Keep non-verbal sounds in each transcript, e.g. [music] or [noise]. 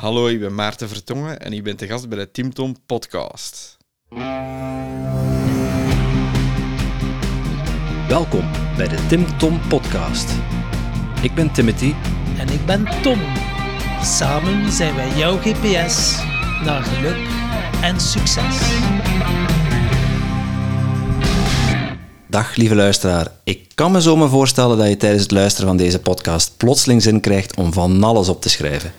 Hallo, ik ben Maarten Vertongen en ik ben te gast bij de Tim Tom podcast. Welkom bij de Tim Tom podcast. Ik ben Timothy En ik ben Tom. Samen zijn wij jouw GPS naar geluk en succes. Dag lieve luisteraar. Ik kan me zo maar voorstellen dat je tijdens het luisteren van deze podcast plotseling zin krijgt om van alles op te schrijven.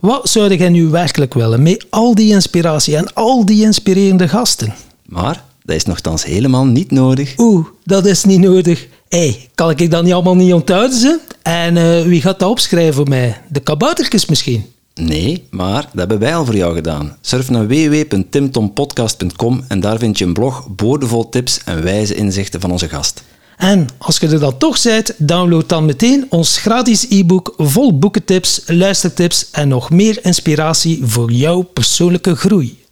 Wat zou jij nu werkelijk willen met al die inspiratie en al die inspirerende gasten? Maar dat is nogthans helemaal niet nodig. Oeh, dat is niet nodig. Hé, hey, kan ik dat niet allemaal niet onthouden? Ze? En eh, wie gaat dat opschrijven voor mij? De kaboutertjes misschien? Nee, maar dat hebben wij al voor jou gedaan. Surf naar www.timtompodcast.com en daar vind je een blog boordevol tips en wijze inzichten van onze gast. En als je er dan toch bent, download dan meteen ons gratis e-book vol boekentips, luistertips en nog meer inspiratie voor jouw persoonlijke groei.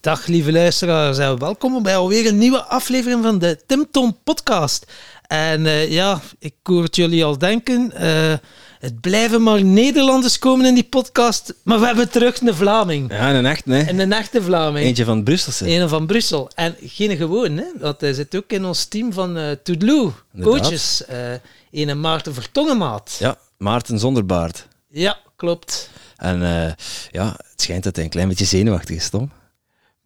Dag lieve luisteraars en welkom bij alweer een nieuwe aflevering van de Tim podcast. En uh, ja, ik hoor het jullie al denken, uh, het blijven maar Nederlanders komen in die podcast, maar we hebben terug een Vlaming. Ja, een echt, nee. En een echte Vlaming. Eentje van Brusselse. Een van Brussel. En geen gewoon, hè. Want hij zit ook in ons team van uh, coaches. Uh, een Maarten Vertongenmaat. Ja, Maarten zonder baard. Ja, klopt. En uh, ja, het schijnt dat hij een klein beetje zenuwachtig is, Tom.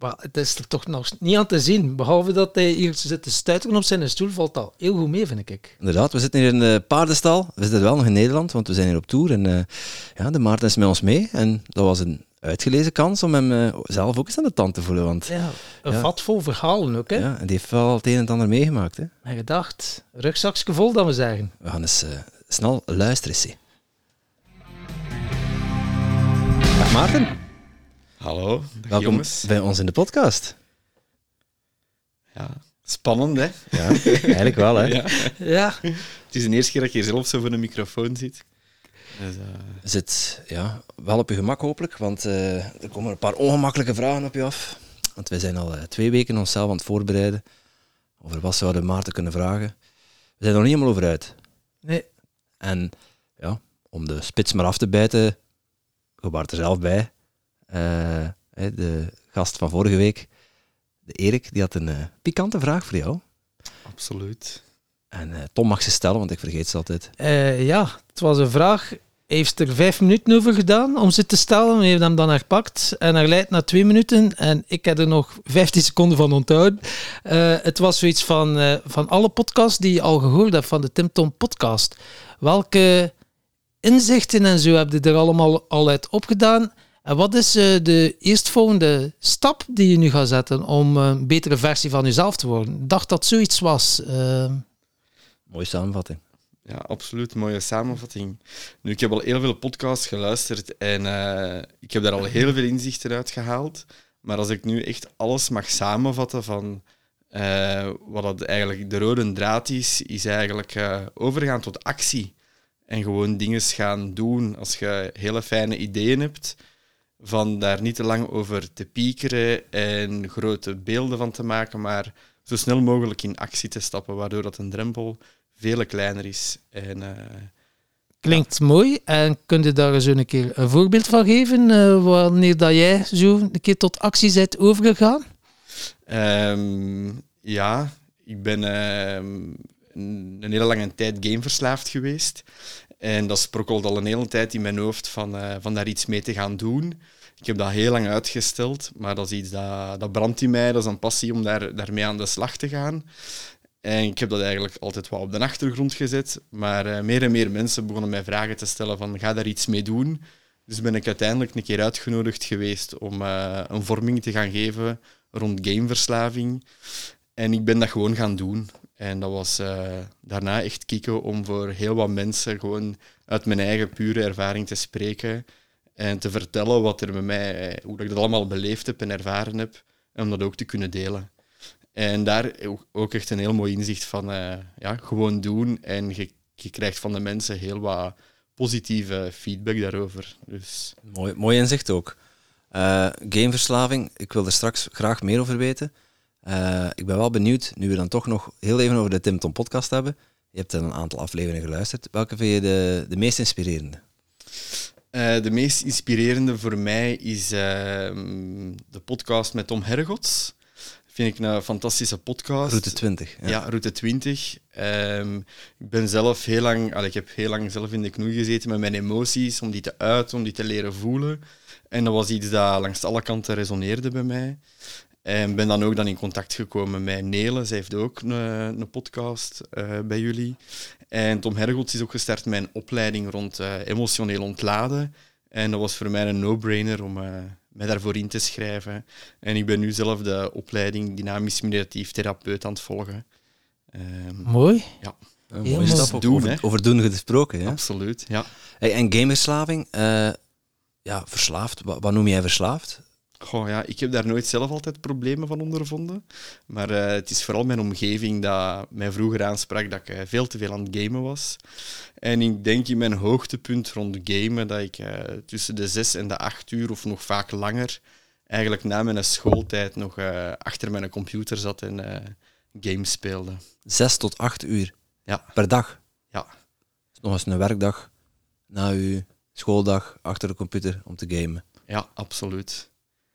Maar het is er toch nog niet aan te zien. Behalve dat hij hier zit te stuiteren op zijn stoel, valt al heel goed mee, vind ik. Inderdaad, we zitten hier in de paardenstal. We zitten wel nog in Nederland, want we zijn hier op tour. En uh, ja, de Maarten is met ons mee. En dat was een uitgelezen kans om hem uh, zelf ook eens aan de tand te voelen. Want, ja, een ja, vat vol verhalen ook, hè? Ja, en die heeft wel het een en het ander meegemaakt, hè? En gedacht, rugzakje vol, dat we zeggen. We gaan eens uh, snel luisteren, zie. Dag Maarten. Hallo, Welkom jongens. bij ons in de podcast. Ja, spannend hè? Ja, eigenlijk wel hè. [laughs] Ja. Ja. Het is de eerste keer dat hier zelf zo voor een microfoon zit. Dus, uh... Zit ja, wel op je gemak hopelijk, want uh, er komen een paar ongemakkelijke vragen op je af. Want wij zijn al uh, twee weken onszelf aan het voorbereiden over wat zouden Maarten kunnen vragen. We zijn er nog niet helemaal over uit. Nee. En ja, om de spits maar af te bijten, je waart er zelf bij. Uh, de gast van vorige week, de Erik, die had een uh, pikante vraag voor jou. Absoluut. En uh, Tom mag ze stellen, want ik vergeet ze altijd. ja, het was een vraag. Hij heeft er vijf minuten over gedaan om ze te stellen. Hij heeft hem dan herpakt en hij leidt na twee minuten. En ik heb er nog 15 seconden van onthouden. het was zoiets van, van alle podcasts die je al gehoord hebt van de Tim Tom podcast. Welke inzichten en zo heb je er allemaal al uit opgedaan? En wat is uh, de eerstvolgende stap die je nu gaat zetten om een betere versie van jezelf te worden? Ik dacht dat zoiets was. Uh... Mooie samenvatting. Ja, absoluut. Mooie samenvatting. Nu, ik heb al heel veel podcasts geluisterd en uh, ik heb daar al heel veel inzichten uit gehaald. Maar als ik nu echt alles mag samenvatten van uh, wat dat eigenlijk de rode draad is, is eigenlijk uh, overgaan tot actie. En gewoon dingen gaan doen. Als je hele fijne ideeën hebt, van daar niet te lang over te piekeren en grote beelden van te maken, maar zo snel mogelijk in actie te stappen, waardoor dat een drempel veel kleiner is. En, uh, Klinkt ja. mooi. En kun je daar eens een keer een voorbeeld van geven, uh, wanneer dat jij zo een keer tot actie bent overgegaan? Um, ja, ik ben uh, een hele lange tijd gameverslaafd geweest. En dat sprokkelt al een hele tijd in mijn hoofd van, uh, van daar iets mee te gaan doen. Ik heb dat heel lang uitgesteld, maar dat is iets dat, dat brandt in mij. Dat is een passie om daar, daarmee aan de slag te gaan. En ik heb dat eigenlijk altijd wel op de achtergrond gezet. Maar uh, meer en meer mensen begonnen mij vragen te stellen van ga daar iets mee doen. Dus ben ik uiteindelijk een keer uitgenodigd geweest om uh, een vorming te gaan geven rond gameverslaving. En ik ben dat gewoon gaan doen. En dat was uh, daarna echt kicken om voor heel wat mensen gewoon uit mijn eigen pure ervaring te spreken. En te vertellen wat er bij mij, hoe ik dat allemaal beleefd heb en ervaren heb. En om dat ook te kunnen delen. En daar ook echt een heel mooi inzicht van uh, ja, gewoon doen. En je, krijgt van de mensen heel wat positieve feedback daarover. Dus. Mooi, mooi inzicht ook. Gameverslaving, ik wil er straks graag meer over weten. Uh, ik ben wel benieuwd, nu we dan toch nog heel even over de Tim Tom podcast hebben. Je hebt een aantal afleveringen geluisterd. Welke vind je de, de meest inspirerende? Uh, de meest inspirerende voor mij is uh, de podcast met Tom Hergots. Vind ik een fantastische podcast. Route 20. Ja, ja Route 20. Um, ik ben zelf heel lang, al, ik heb heel lang zelf in de knoei gezeten met mijn emoties, om die te uiten, om die te leren voelen. En dat was iets dat langs alle kanten resoneerde bij mij. En ben dan ook dan in contact gekomen met Nele. Zij heeft ook een, een podcast uh, bij jullie. En Tom Hergots is ook gestart met een opleiding rond uh, emotioneel ontladen. En dat was voor mij een no-brainer om uh, mij daarvoor in te schrijven. En ik ben nu zelf de opleiding dynamisch meditatief therapeut aan het volgen. Um, mooi. Ja. Een mooie stap doen, over, over doen gesproken. Ja? Absoluut, ja. Hey, en gamerslaving, ja, verslaafd. Wat, wat noem jij verslaafd? Goh, ja, ik heb daar nooit zelf altijd problemen van ondervonden. Maar uh, het is vooral mijn omgeving dat mij vroeger aansprak dat ik uh, veel te veel aan het gamen was. En ik denk in mijn hoogtepunt rond gamen dat ik uh, tussen de zes en de acht uur of nog vaak langer eigenlijk na mijn schooltijd nog achter mijn computer zat en games speelde. Zes tot acht uur? Ja. Per dag? Ja. nog eens een werkdag na uw schooldag achter de computer om te gamen? Ja, absoluut.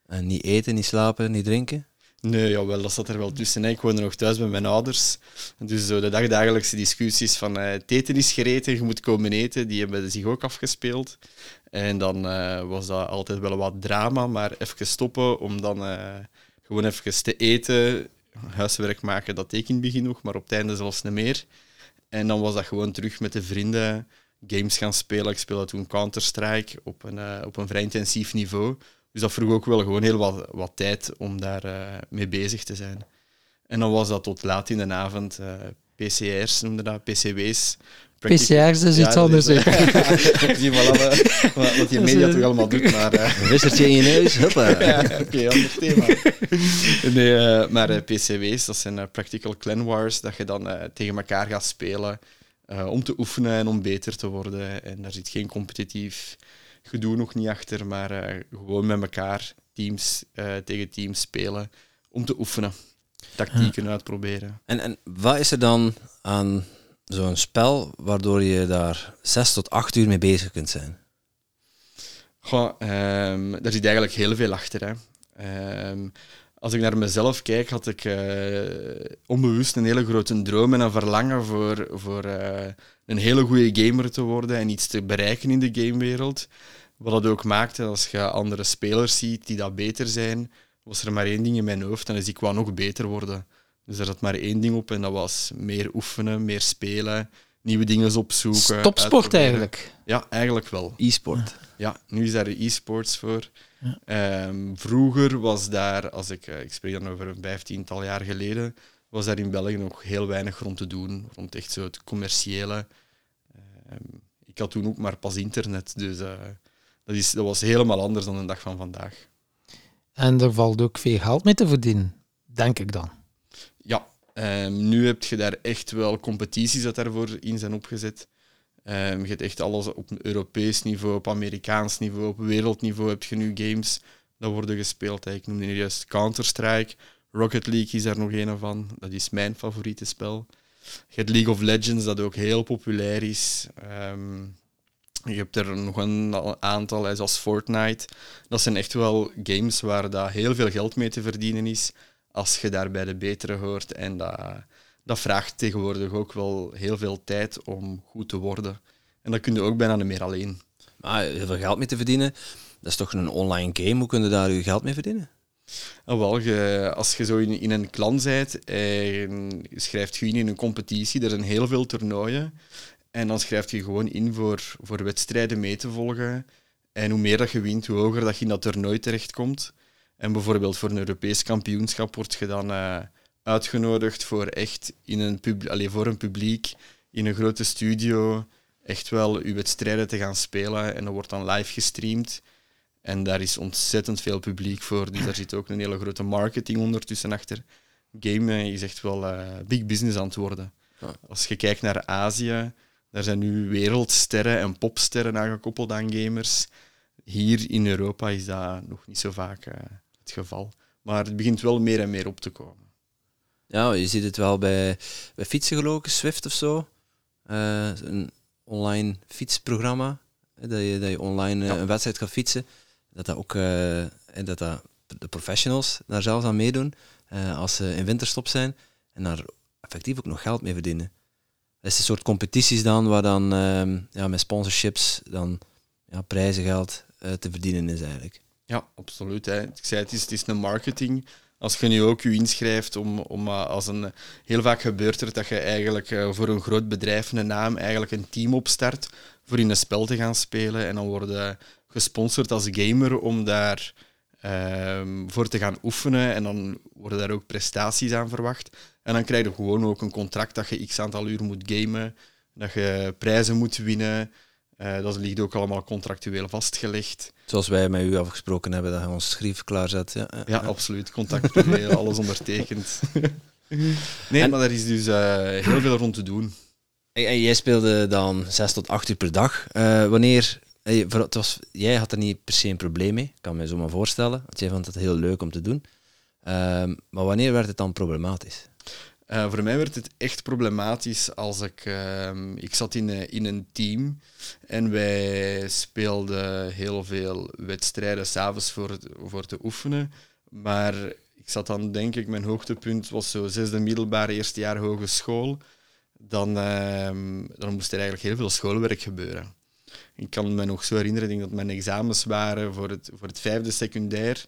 En niet eten, niet slapen, niet drinken? Nee, jawel, dat zat er wel tussen. Ik woonde nog thuis bij mijn ouders. Dus zo de dagdagelijkse discussies van uh, het eten is gereten, je moet komen eten, die hebben zich ook afgespeeld. En dan was dat altijd wel wat drama, maar even stoppen om dan gewoon even te eten, huiswerk maken, dat deed begin nog, maar op het einde zelfs niet meer. En dan was dat gewoon terug met de vrienden games gaan spelen. Ik speelde toen Counter-Strike op een, op een vrij intensief niveau. Dus dat vroeg ook wel gewoon heel wat, wat tijd om daar uh, mee bezig te zijn. En dan was dat tot laat in de avond. Uh, eh, PCR's noemde dat, PCW's. PCR's is iets anders. [laughs] ik zie wel alle, wat, wat je media toch allemaal doet. Maar, [laughs] uh, Wissertje in je neus, hoppa. [laughs] ja, Oké, okay, ander thema. nee, uh, maar uh, PCW's, dat zijn Practical Clan Wars, dat je dan tegen elkaar gaat spelen om te oefenen en om beter te worden. En daar zit geen competitief gedoe nog niet achter, maar uh, gewoon met elkaar teams uh, tegen teams spelen om te oefenen. Tactieken uitproberen. En, en wat is er dan aan zo'n spel waardoor je daar zes tot acht uur mee bezig kunt zijn? Goh, um, daar zit eigenlijk heel veel achter. Hè. Um, als ik naar mezelf kijk, had ik uh, onbewust een hele grote droom en een verlangen voor, voor uh, een hele goede gamer te worden en iets te bereiken in de gamewereld. Wat dat ook maakte, als je andere spelers ziet die dat beter zijn, was er maar één ding in mijn hoofd en dat is ik wou nog beter worden. Dus er zat maar één ding op en dat was meer oefenen, meer spelen, nieuwe dingen opzoeken. Topsport eigenlijk? Ja, eigenlijk wel. E-sport. Ja, nu is daar e-sports voor. Ja. Um, vroeger was daar, als ik, ik spreek dan over een vijftiental jaar geleden, was daar in België nog heel weinig rond te doen, rond echt zo het commerciële. Um, ik had toen ook maar pas internet, dus uh, dat, is, dat was helemaal anders dan de dag van vandaag. En er valt ook veel geld mee te verdienen, denk ik dan. Ja, um, nu heb je daar echt wel competities dat daarvoor in zijn opgezet. Um, je hebt echt alles op Europees niveau, op Amerikaans niveau, op wereldniveau heb je nu games dat worden gespeeld. Ik noemde juist Counter-Strike. Rocket League is daar nog een van. Dat is mijn favoriete spel. Je hebt League of Legends, dat ook heel populair is. Um, je hebt er nog een aantal, zoals Fortnite. Dat zijn echt wel games waar dat heel veel geld mee te verdienen is, als je daar bij de betere hoort. En dat, dat vraagt tegenwoordig ook wel heel veel tijd om goed te worden. En dat kun je ook bijna niet meer alleen. Maar heel veel geld mee te verdienen, dat is toch een online game? Hoe kun je daar je geld mee verdienen? Ah, wel, je, als je zo in, in een klan bent en schrijft je in in een competitie, er zijn heel veel toernooien. En dan schrijf je gewoon in voor, voor wedstrijden mee te volgen. En hoe meer dat je wint, hoe hoger dat je in dat toernooi terechtkomt. En bijvoorbeeld voor een Europees kampioenschap word je dan uh, uitgenodigd voor echt in een, voor een publiek in een grote studio echt wel je wedstrijden te gaan spelen. En dat wordt dan live gestreamd. En daar is ontzettend veel publiek voor. Dus daar zit ook een hele grote marketing ondertussen achter. Game is echt wel uh, big business aan het worden. Als je kijkt naar Azië, daar zijn nu wereldsterren en popsterren aangekoppeld aan gamers. Hier in Europa is dat nog niet zo vaak uh, het geval. Maar het begint wel meer en meer op te komen. Ja, je ziet het wel bij, bij fietsen geloof ik, Swift of zo. eh, een online fietsprogramma. Dat je, dat je online eh, Ja. een wedstrijd gaat fietsen. Dat dat ook eh, en dat dat de professionals daar zelfs aan meedoen. eh, als ze in winterstop zijn. En daar effectief ook nog geld mee verdienen. Dat is een soort competities dan, waar dan ehm, ja, met sponsorships dan ja, prijzengeld eh, te verdienen is eigenlijk. Ja, absoluut. Hè. Ik zei, het is, het is een marketing. Als je nu ook je inschrijft om, om als een... Heel vaak gebeurt er dat je eigenlijk voor een groot bedrijf, een naam, eigenlijk een team opstart voor in een spel te gaan spelen. En dan worden gesponsord als gamer om daar ehm, voor te gaan oefenen. En dan worden daar ook prestaties aan verwacht. En dan krijg je gewoon ook een contract dat je x aantal uur moet gamen, dat je prijzen moet winnen. Eh, dat ligt ook allemaal contractueel vastgelegd. Zoals wij met u afgesproken hebben, dat je ons schrift klaarzet. Ja, ja, Ja, absoluut. Contact privé, [laughs] alles ondertekend. [laughs] Nee, En- maar daar is dus eh, heel veel rond te doen. En, en jij speelde dan 6 tot 8 uur per dag. Eh, wanneer, voor- het was, jij had er niet per se een probleem mee, ik kan me zo maar voorstellen. Want jij vond het heel leuk om te doen. Ehm, maar wanneer werd het dan problematisch? Eh, voor mij werd het echt problematisch als ik... ehm, ik zat in, eh, in een team en wij speelden heel veel wedstrijden s'avonds voor, voor te oefenen. Maar ik zat dan, denk ik, mijn hoogtepunt was zo zesde middelbare, eerste jaar hogeschool. Dan, ehm, dan moest er eigenlijk heel veel schoolwerk gebeuren. Ik kan me nog zo herinneren, ik denk dat mijn examens waren voor het, voor het vijfde secundair.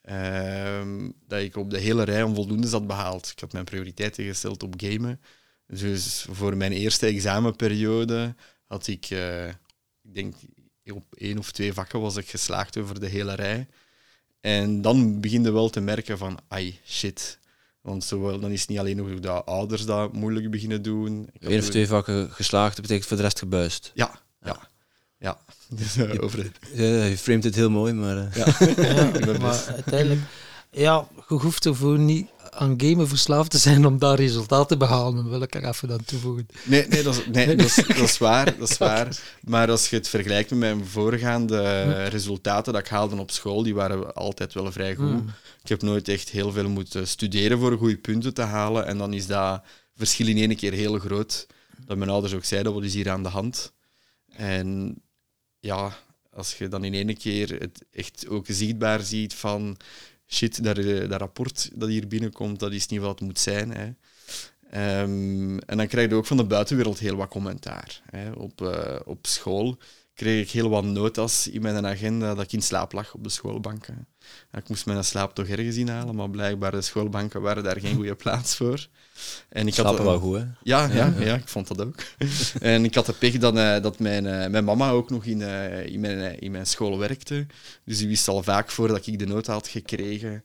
ehm, dat ik op de hele rij onvoldoende had behaald. Ik had mijn prioriteiten gesteld op gamen. Dus voor mijn eerste examenperiode had ik, eh, ik denk, op één of twee vakken was ik geslaagd over de hele rij. En dan begin je wel te merken van, ai, shit. Want zowel, dan is het niet alleen nog dat ouders dat moeilijk beginnen doen. Eén of twee vakken geslaagd, dat betekent voor de rest gebuist. Ja, ja, ja. [laughs] Dus, eh, over de, Ja, je framet het heel mooi, maar... eh, ja. [laughs] Maar best. uiteindelijk, ja, je hoeft ervoor niet aan gamen verslaafd te zijn om daar resultaat te behalen, wil ik er even aan toevoegen. Nee, nee, dat is, nee [laughs] dat, is, dat is waar. Dat is waar. Maar als je het vergelijkt met mijn voorgaande resultaten dat ik haalde op school, die waren altijd wel vrij goed. Hmm. Ik heb nooit echt heel veel moeten studeren voor goede punten te halen. En dan is dat verschil in één keer heel groot. Dat mijn ouders ook zeiden, wat is hier aan de hand? En ja, als je dan in één keer het echt ook zichtbaar ziet van shit, dat, eh, dat rapport dat hier binnenkomt, dat is niet wat het moet zijn. Hè. Ehm, en dan krijg je ook van de buitenwereld heel wat commentaar. Hè. Op, eh, op school kreeg ik heel wat notas in mijn agenda dat ik in slaap lag op de schoolbanken. Ik moest mijn slaap toch ergens inhalen, maar blijkbaar de schoolbanken waren daar geen goede plaats voor. En ik slapen wel goed, hè? ja, ja, ja, ik vond dat ook. [laughs] en ik had de pech dat, eh, dat mijn, eh, mijn mama ook nog in, eh, in, mijn, in mijn school werkte. Dus die wist al vaak voordat ik de nota had gekregen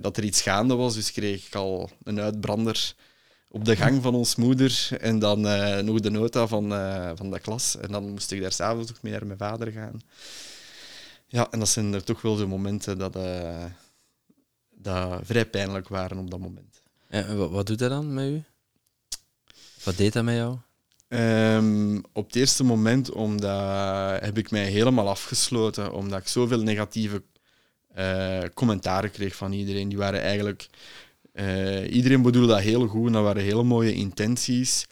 dat er iets gaande was. Dus kreeg ik al een uitbrander op de gang van ons moeder en dan eh, nog de nota van, eh, van de klas. En dan moest ik daar s'avonds nog mee naar mijn vader gaan. Ja, en dat zijn er toch wel zo momenten dat, eh, dat vrij pijnlijk waren op dat moment. En wat, wat doet dat dan met u? Wat deed dat met jou? Ehm, op het eerste moment omdat, heb ik mij helemaal afgesloten, omdat ik zoveel negatieve commentaren kreeg van iedereen. Die waren eigenlijk... eh, iedereen bedoelde dat heel goed en dat waren hele mooie intenties.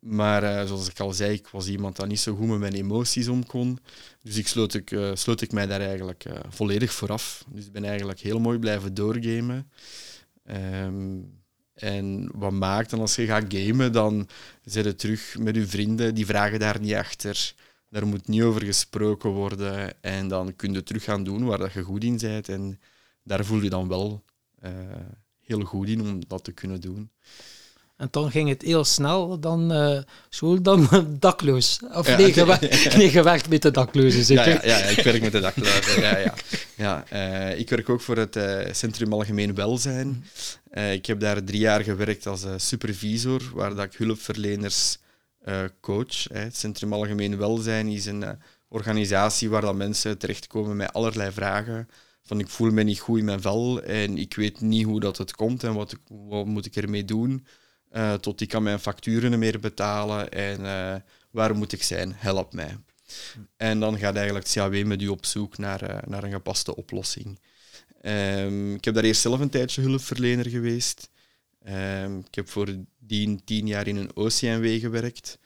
Maar eh, zoals ik al zei, ik was iemand dat niet zo goed met mijn emoties om kon. Dus ik sloot, ik, eh, sloot ik mij daar eigenlijk volledig vooraf. Dus ik ben eigenlijk heel mooi blijven doorgamen. Ehm, en wat maakt dan als je gaat gamen, dan zit je terug met je vrienden, die vragen daar niet achter. Daar moet niet over gesproken worden. En dan kun je terug gaan doen waar dat je goed in bent. En daar voel je dan wel heel goed in om dat te kunnen doen. En dan ging het heel snel, dan eh, school, dan [laughs] dakloos. Of Ja, nee, [laughs] je nee, werkt met de daklozen, zeker? ja, ja, ja, ik werk met de daklozen. Ja, ja. [laughs] Ja, eh, ik werk ook voor het eh, Centrum Algemeen Welzijn. Eh, ik heb daar drie jaar gewerkt als supervisor, waar dat ik hulpverleners coach. Hè. Het Centrum Algemeen Welzijn is een organisatie waar dat mensen terechtkomen met allerlei vragen. Van ik voel me niet goed in mijn vel en ik weet niet hoe dat het komt en wat, moet ik ermee doen. Eh, tot ik kan mijn facturen niet meer betalen en eh, waar moet ik zijn? Help mij. En dan gaat eigenlijk het CAW met u op zoek naar, eh, naar een gepaste oplossing. Ehm, ik heb daar eerst zelf een tijdje hulpverlener geweest. Ehm, ik heb voor die tien jaar in een OCMW gewerkt.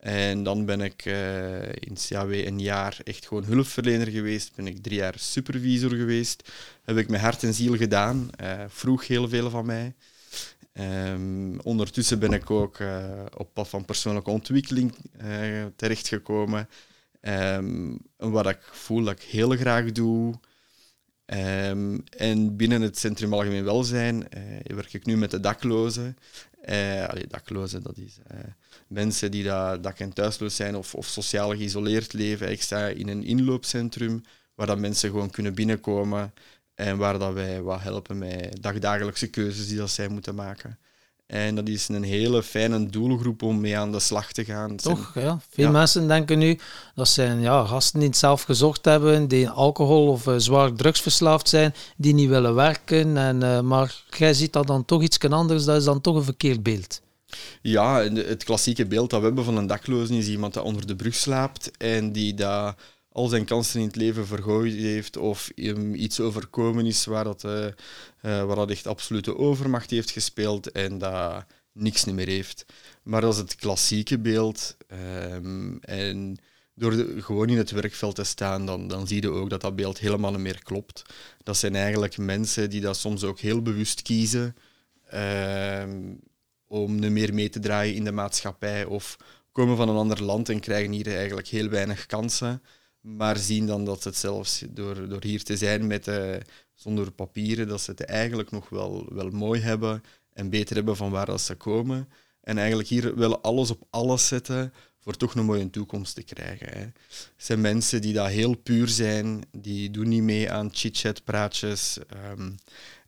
En dan ben ik uh, in CAW een jaar echt gewoon hulpverlener geweest. Ben ik drie jaar supervisor geweest. Heb ik mijn hart en ziel gedaan. Uh, vroeg heel veel van mij. Um, ondertussen ben ik ook uh, op pad van persoonlijke ontwikkeling terechtgekomen. Um, wat ik voel dat ik heel graag doe. Um, en binnen het Centrum Algemeen Welzijn werk ik nu met de daklozen. allee, daklozen, dat is mensen die dat, dak- en thuisloos zijn of, of sociaal geïsoleerd leven. Ik sta in een inloopcentrum waar dat mensen gewoon kunnen binnenkomen en waar dat wij wat helpen met dagdagelijkse keuzes die dat zij moeten maken. En dat is een hele fijne doelgroep om mee aan de slag te gaan. Toch, ja. Veel mensen denken nu dat zijn ja, gasten die het zelf gezocht hebben, die alcohol of uh, zwaar drugsverslaafd zijn, die niet willen werken. En, uh, maar jij ziet dat dan toch iets anders, dat is dan toch een verkeerd beeld. Ja, het klassieke beeld dat we hebben van een dakloze is iemand die onder de brug slaapt en die daar al zijn kansen in het leven vergooid heeft of hem iets overkomen is waar dat, uh, waar dat echt absolute overmacht heeft gespeeld en dat niks meer heeft. Maar dat is het klassieke beeld. Um, en door gewoon in het werkveld te staan, dan, dan zie je ook dat dat beeld helemaal niet meer klopt. Dat zijn eigenlijk mensen die dat soms ook heel bewust kiezen. Um, om nu meer mee te draaien in de maatschappij of komen van een ander land en krijgen hier eigenlijk heel weinig kansen, maar zien dan dat het zelfs door, door hier te zijn met, uh, zonder papieren, dat ze het eigenlijk nog wel, wel mooi hebben en beter hebben van waar dat ze komen. En eigenlijk hier wel alles op alles zetten voor toch een mooie toekomst te krijgen. Hè. Het zijn mensen die daar heel puur zijn, die doen niet mee aan chit-chat praatjes. Um,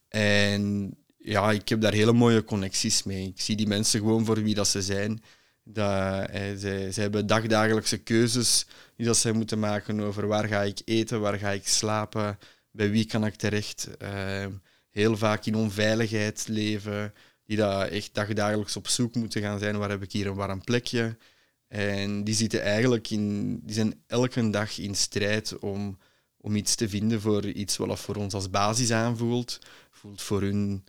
en ja, ik heb daar hele mooie connecties mee. Ik zie die mensen gewoon voor wie dat ze zijn. Dat, eh, zij, zij hebben dagdagelijkse keuzes die dat zij moeten maken over waar ga ik eten, waar ga ik slapen, bij wie kan ik terecht. Uh, heel vaak in onveiligheid leven, die dat echt dagdagelijks op zoek moeten gaan zijn. Waar heb ik hier een warm plekje? En die zitten eigenlijk in, die zijn elke dag in strijd om, om iets te vinden voor iets wat voor ons als basis aanvoelt. Voelt voor hun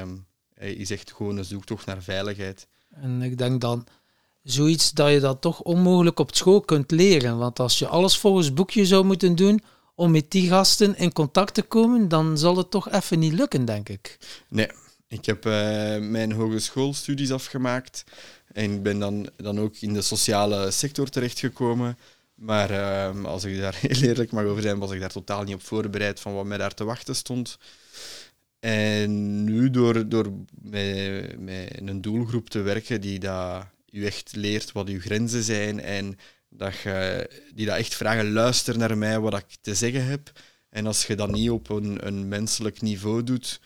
Um, is echt gewoon een zoektocht naar veiligheid. En ik denk dan zoiets dat je dat toch onmogelijk op school kunt leren. Want als je alles volgens boekje zou moeten doen om met die gasten in contact te komen, dan zal het toch even niet lukken, denk ik. Nee, ik heb uh, mijn hogeschoolstudies afgemaakt en ik ben dan, dan ook in de sociale sector terechtgekomen. Maar uh, als ik daar [laughs] heel eerlijk mag over zijn, was ik daar totaal niet op voorbereid van wat mij daar te wachten stond. En nu door, door met, met een doelgroep te werken die dat u echt leert wat uw grenzen zijn en dat je, die dat echt vragen, luister naar mij wat ik te zeggen heb. En als je dat niet op een, een menselijk niveau doet,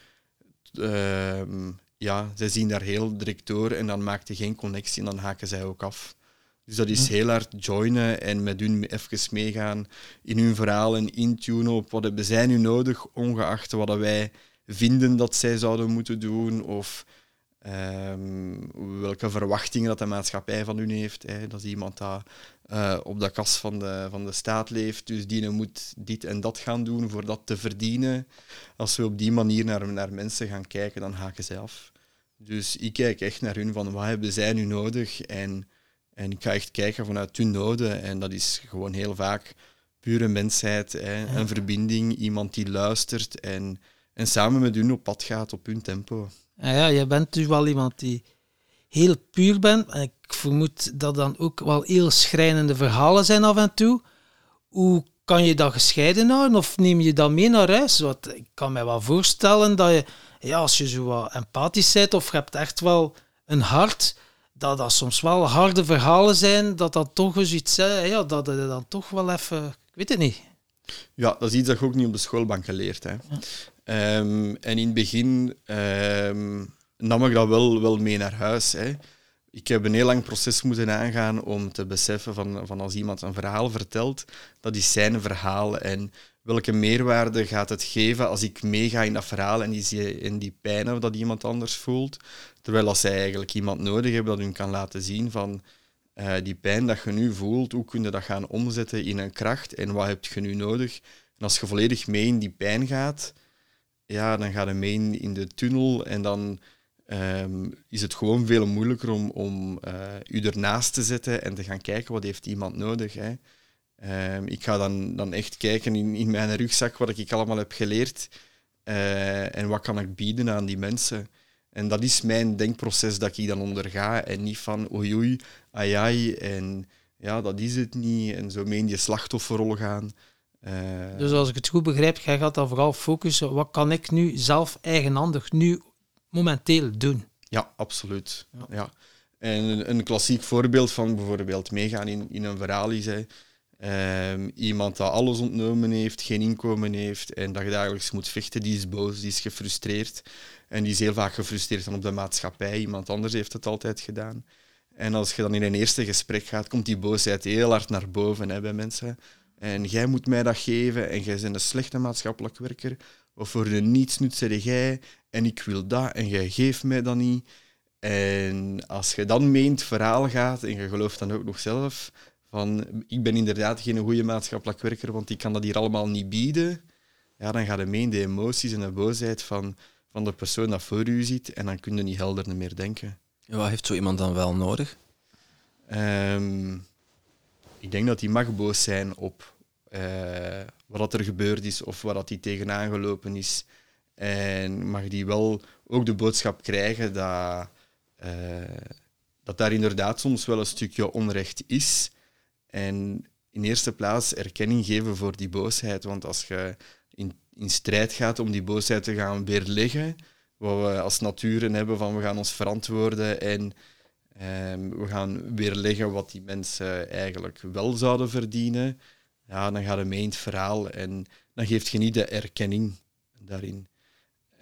uh, ja, zij zien daar heel direct door en dan maakt je geen connectie en dan haken zij ook af. Dus dat is heel hard joinen en met hun even meegaan in hun verhaal en intunen op wat hebben zij nu nodig, ongeacht wat wij vinden dat zij zouden moeten doen of um, welke verwachtingen dat de maatschappij van hun heeft. Hè. Dat is iemand dat uh, op de kas van de, van de staat leeft, dus die moet dit en dat gaan doen voor dat te verdienen. Als we op die manier naar, naar mensen gaan kijken, dan haken zij af. Dus ik kijk echt naar hun van wat hebben zij nu nodig en, en ik ga echt kijken vanuit hun noden en dat is gewoon heel vaak pure mensheid, hè. een verbinding, iemand die luistert en en samen met hun op pad gaat op hun tempo. Ja, ja, je bent dus wel iemand die heel puur bent. En ik vermoed dat dan ook wel heel schrijnende verhalen zijn af en toe. Hoe kan je dat gescheiden houden of neem je dat mee naar huis? Want ik kan me wel voorstellen dat je, ja, als je zo wat empathisch bent of je hebt echt wel een hart, dat dat soms wel harde verhalen zijn, dat dat toch eens iets, ja, dat je dan toch wel even, ik weet het niet. Ja, dat is iets dat je ook niet op de schoolbank geleerd. Hè. Um, en in het begin um, nam ik dat wel, wel mee naar huis. Hè. Ik heb een heel lang proces moeten aangaan om te beseffen van, van als iemand een verhaal vertelt, dat is zijn verhaal. En welke meerwaarde gaat het geven als ik meega in dat verhaal en die, in die pijn dat iemand anders voelt. Terwijl als zij eigenlijk iemand nodig hebben dat hun kan laten zien van uh, die pijn dat je nu voelt, hoe kun je dat gaan omzetten in een kracht en wat heb je nu nodig? En als je volledig mee in die pijn gaat, ja, dan gaat je mee in de tunnel en dan ehm, is het gewoon veel moeilijker om, om uh, u ernaast te zetten en te gaan kijken wat heeft iemand nodig. Hè. Um, ik ga dan, dan echt kijken in, in mijn rugzak wat ik allemaal heb geleerd uh, en wat kan ik bieden aan die mensen. En dat is mijn denkproces dat ik dan onderga en niet van oei oei, ai en ja, dat is het niet en zo mee in die slachtofferrol gaan. Uh, dus als ik het goed begrijp, jij gaat dan vooral focussen, wat kan ik nu zelf eigenhandig nu momenteel doen? Ja, absoluut. Ja. ja. En een, een, klassiek voorbeeld van bijvoorbeeld meegaan in, in een verhaal is hè, um, iemand dat alles ontnomen heeft, geen inkomen heeft en dat je dagelijks moet vechten, die is boos, die is gefrustreerd. En die is heel vaak gefrustreerd dan op de maatschappij. Iemand anders heeft het altijd gedaan. En als je dan in een eerste gesprek gaat, komt die boosheid heel hard naar boven hè, bij mensen. En jij moet mij dat geven en jij bent een slechte maatschappelijk werker. Of voor de zeg jij en ik wil dat en jij geeft mij dat niet. En als je dan mee in het verhaal gaat en je gelooft dan ook nog zelf van ik ben inderdaad geen goede maatschappelijk werker, want ik kan dat hier allemaal niet bieden, ja, dan gaat je mee in de emoties en de boosheid van, van de persoon dat voor u zit en dan kun je niet helder meer denken. wat heeft zo iemand dan wel nodig? Um, ik denk dat hij mag boos zijn op uh, wat er gebeurd is of wat hij tegenaan gelopen is. En mag die wel ook de boodschap krijgen dat, uh, dat daar inderdaad soms wel een stukje onrecht is. En in eerste plaats erkenning geven voor die boosheid. Want als je in, in strijd gaat om die boosheid te gaan weerleggen, wat we als naturen hebben van we gaan ons verantwoorden en um, we gaan weerleggen wat die mensen eigenlijk wel zouden verdienen, ja, dan gaat je mee in het verhaal en dan geeft je niet de erkenning daarin.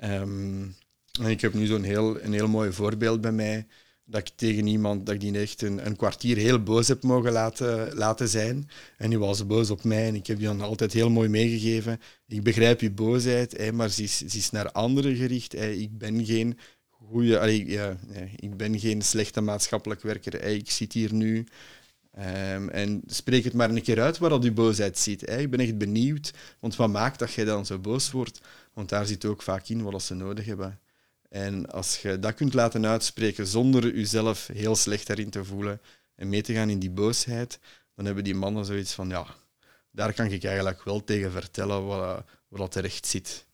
Um, en ik heb nu zo'n heel, een heel mooi voorbeeld bij mij dat ik tegen iemand, dat ik die echt een, een kwartier heel boos heb mogen laten, laten zijn. En die was boos op mij en ik heb die dan altijd heel mooi meegegeven. Ik begrijp je boosheid, maar ze is, ze is naar anderen gericht. Ik ben geen goede, allee, ja, ik ben geen slechte maatschappelijk werker. Ik zit hier nu. Um, en spreek het maar een keer uit waar dat die boosheid zit. Hè. Ik ben echt benieuwd, want wat maakt dat jij dan zo boos wordt? Want daar zit ook vaak in wat ze nodig hebben. En als je dat kunt laten uitspreken zonder jezelf heel slecht erin te voelen en mee te gaan in die boosheid, dan hebben die mannen zoiets van, ja, daar kan ik eigenlijk wel tegen vertellen wat, wat terecht zit.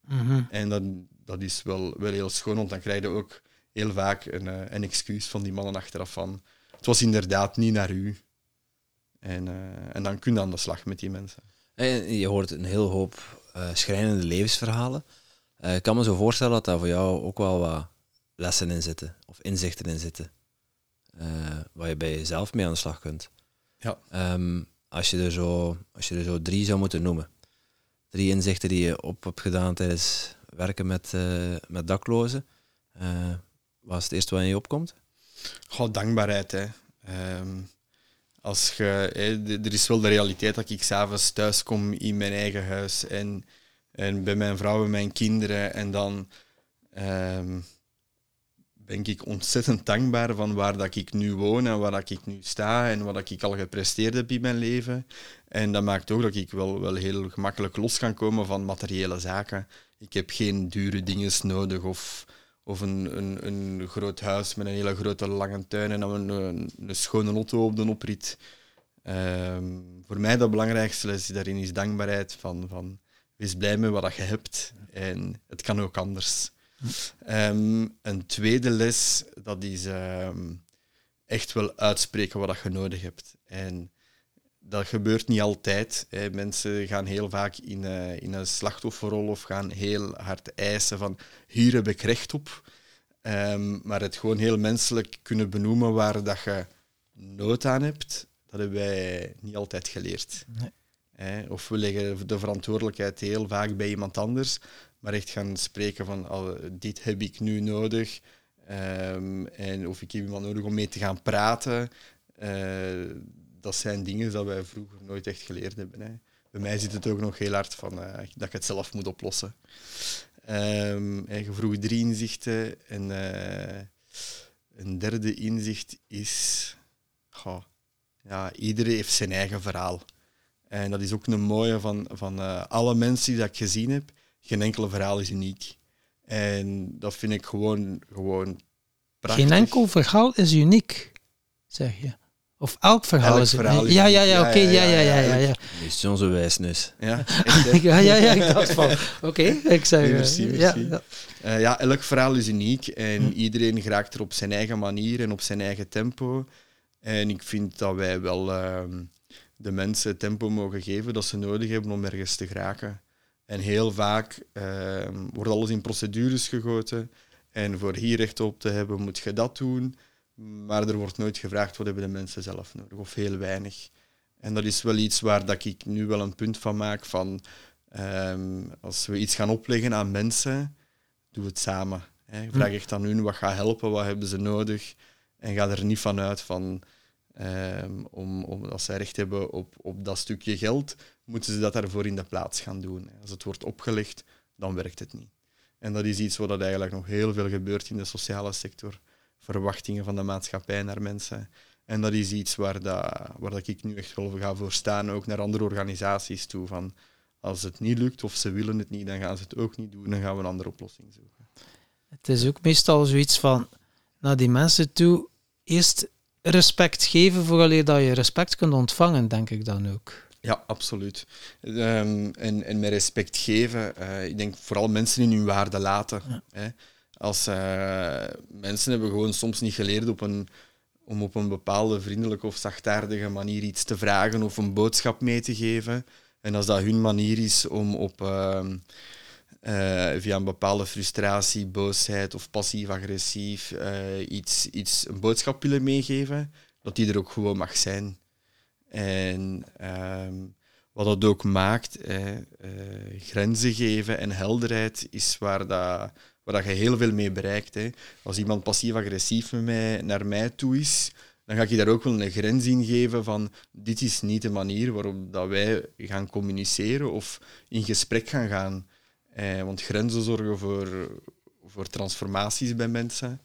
Mhm. En dat, dat is wel, wel heel schoon, want dan krijg je ook heel vaak een, eh, een excuus van die mannen achteraf van, het was inderdaad niet naar u. En, uh, en dan kun je aan de slag met die mensen. En je hoort een heel hoop schrijnende levensverhalen. Ik kan me zo voorstellen dat daar voor jou ook wel wat lessen in zitten, of inzichten in zitten, waar je bij jezelf mee aan de slag kunt. Ja. Um, als, je er zo, als je er zo drie zou moeten noemen, drie inzichten die je op hebt gedaan tijdens werken met, uh, met daklozen, wat is het eerste wat in je opkomt? Goh, dankbaarheid. Hè. Um, als je, hè, er is wel de realiteit dat ik s'avonds thuis kom in mijn eigen huis en en bij mijn vrouw en mijn kinderen. En dan um, ben ik ontzettend dankbaar van waar dat ik nu woon en waar dat ik nu sta en wat ik al gepresteerd heb in mijn leven. En dat maakt ook dat ik wel, wel heel gemakkelijk los kan komen van materiële zaken. Ik heb geen dure dingen nodig of, of een, een, een groot huis met een hele grote lange tuin en dan een, een, een schone auto op de oprit. Um, voor mij dat belangrijkste les daarin is dankbaarheid van, van wees blij met wat je hebt en het kan ook anders. Um, een tweede les, dat is um, echt wel uitspreken wat je nodig hebt. En dat gebeurt niet altijd. Hè. Mensen gaan heel vaak in, uh, in een slachtofferrol of gaan heel hard eisen van hier heb ik recht op. Um, maar het gewoon heel menselijk kunnen benoemen waar dat je nood aan hebt, dat hebben wij niet altijd geleerd. Nee. Of we leggen de verantwoordelijkheid heel vaak bij iemand anders, maar echt gaan spreken van oh, dit heb ik nu nodig. Um, en of ik heb iemand nodig om mee te gaan praten. Uh, dat zijn dingen dat wij vroeger nooit echt geleerd hebben. Hè. Bij mij zit het ook nog heel hard van uh, dat ik het zelf moet oplossen. Um, je vroeg drie inzichten. En uh, een derde inzicht is... Ja, iedereen heeft zijn eigen verhaal. En dat is ook een mooie van, van uh, alle mensen die ik gezien heb. Geen enkele verhaal is uniek. En dat vind ik gewoon, gewoon prachtig. Geen enkel verhaal is uniek, zeg je. Of elk verhaal Elk is verhaal is Ja, ja, uniek. ja, Ja, oké, ja, ja, ja, ja, ja, is zo'n wijsneus. Ja, hè? [laughs] Ja, ja, ja, ik dacht van, oké, ik zeg... Nee, eh, merci, ja. Eh, ja, elk verhaal is uniek en Hm. iedereen geraakt er op zijn eigen manier en op zijn eigen tempo. En ik vind dat wij wel ehm, de mensen tempo mogen geven dat ze nodig hebben om ergens te geraken. En heel vaak ehm, wordt alles in procedures gegoten. En voor hier recht op te hebben, moet je dat doen. Maar er wordt nooit gevraagd wat hebben de mensen zelf nodig, of heel weinig. En dat is wel iets waar dat ik nu wel een punt van maak van ehm, als we iets gaan opleggen aan mensen, doe het samen. Hè. Vraag echt aan hun wat gaat helpen, wat hebben ze nodig. En ga er niet van uit van ehm, om, om, als zij recht hebben op, op dat stukje geld, moeten ze dat daarvoor in de plaats gaan doen. Als het wordt opgelegd, dan werkt het niet. En dat is iets wat eigenlijk nog heel veel gebeurt in de sociale sector. Verwachtingen van de maatschappij naar mensen. En dat is iets waar, dat, waar dat ik nu echt wel ga voor staan, ook naar andere organisaties toe. Van als het niet lukt of ze willen het niet, dan gaan ze het ook niet doen. Dan gaan we een andere oplossing zoeken. Het is ook meestal zoiets van naar die mensen toe eerst respect geven vooraleer dat je respect kunt ontvangen, denk ik dan ook. Ja, absoluut. Ehm, en, en met respect geven, eh, ik denk vooral mensen in hun waarde laten. Ja. Hè. Als eh, mensen hebben gewoon soms niet geleerd op een, om op een bepaalde vriendelijke of zachtaardige manier iets te vragen of een boodschap mee te geven. En als dat hun manier is om op, ehm, eh, via een bepaalde frustratie, boosheid of passief-agressief eh, iets, iets, een boodschap willen meegeven, dat die er ook gewoon mag zijn. En ehm, wat dat ook maakt, grenzen geven en helderheid is waar, dat, waar dat je heel veel mee bereikt. Hè. Als iemand passief-agressief met mij, naar mij toe is, dan ga ik je daar ook wel een grens in geven van dit is niet de manier waarop dat wij gaan communiceren of in gesprek gaan gaan. Eh, want grenzen zorgen voor, voor transformaties bij mensen.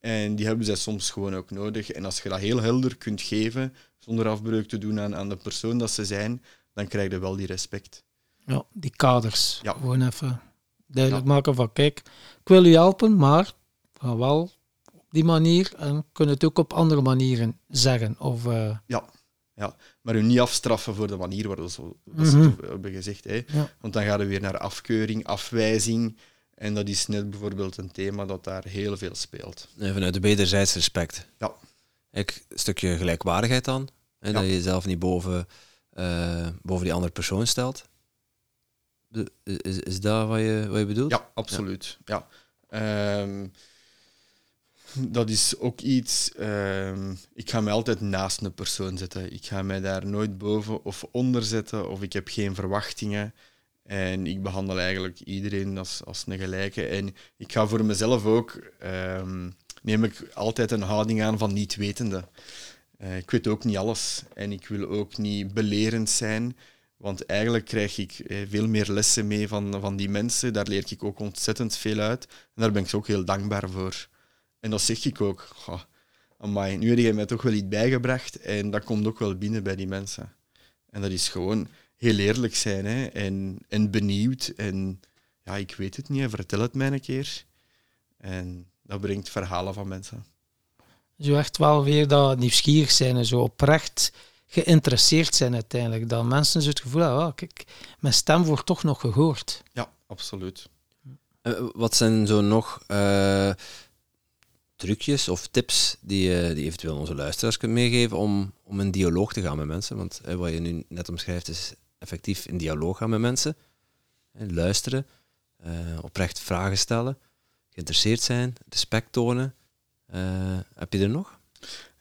En die hebben zij soms gewoon ook nodig. En als je dat heel helder kunt geven, zonder afbreuk te doen aan, aan de persoon dat ze zijn, dan krijg je wel die respect. Ja, die kaders. Ja. Gewoon even duidelijk Ja. maken van kijk, ik wil u helpen, maar ga wel op die manier en kunnen het ook op andere manieren zeggen. Of, eh, Ja, ja. maar u niet afstraffen voor de manier waarop ze, dat het hebben gezegd. Hè. ja. Want dan gaan we weer naar afkeuring, afwijzing. En dat is net bijvoorbeeld een thema dat daar heel veel speelt. En vanuit de wederzijds respect. Ja. Ik, een stukje gelijkwaardigheid dan. Hè, Ja. Dat je jezelf niet boven, eh, boven die andere persoon stelt. Is, is dat wat je, wat je bedoelt? Ja, absoluut. Ja. Ehm, dat is ook iets. ehm, ik ga mij altijd naast een persoon zetten. Ik ga mij daar nooit boven of onder zetten, of ik heb geen verwachtingen. En ik behandel eigenlijk iedereen als, als een gelijke. En ik ga voor mezelf ook. ehm, neem ik altijd een houding aan van niet wetende. Eh, ik weet ook niet alles. En ik wil ook niet belerend zijn. Want eigenlijk krijg ik eh, veel meer lessen mee van, van die mensen. Daar leer ik ook ontzettend veel uit. En daar ben ik ook heel dankbaar voor. En dat zeg ik ook. Goh, amai, nu heb je mij toch wel iets bijgebracht. En dat komt ook wel binnen bij die mensen. En dat is gewoon heel eerlijk zijn. Hè? En, en benieuwd. En ja, ik weet het niet. Vertel het mij een keer. En dat brengt verhalen van mensen. Zo echt wel weer dat nieuwsgierig zijn en zo oprecht geïnteresseerd zijn uiteindelijk. Dat mensen zo het gevoel hebben, ah, kijk, mijn stem wordt toch nog gehoord. Ja, absoluut. Eh, Wat zijn zo nog eh, trucjes of tips die je die eventueel onze luisteraars kunt meegeven om, om in dialoog te gaan met mensen? Want eh, wat je nu net omschrijft is effectief in dialoog gaan met mensen. Eh, luisteren, eh, oprecht vragen stellen, geïnteresseerd zijn, respect tonen. Eh, heb je er nog?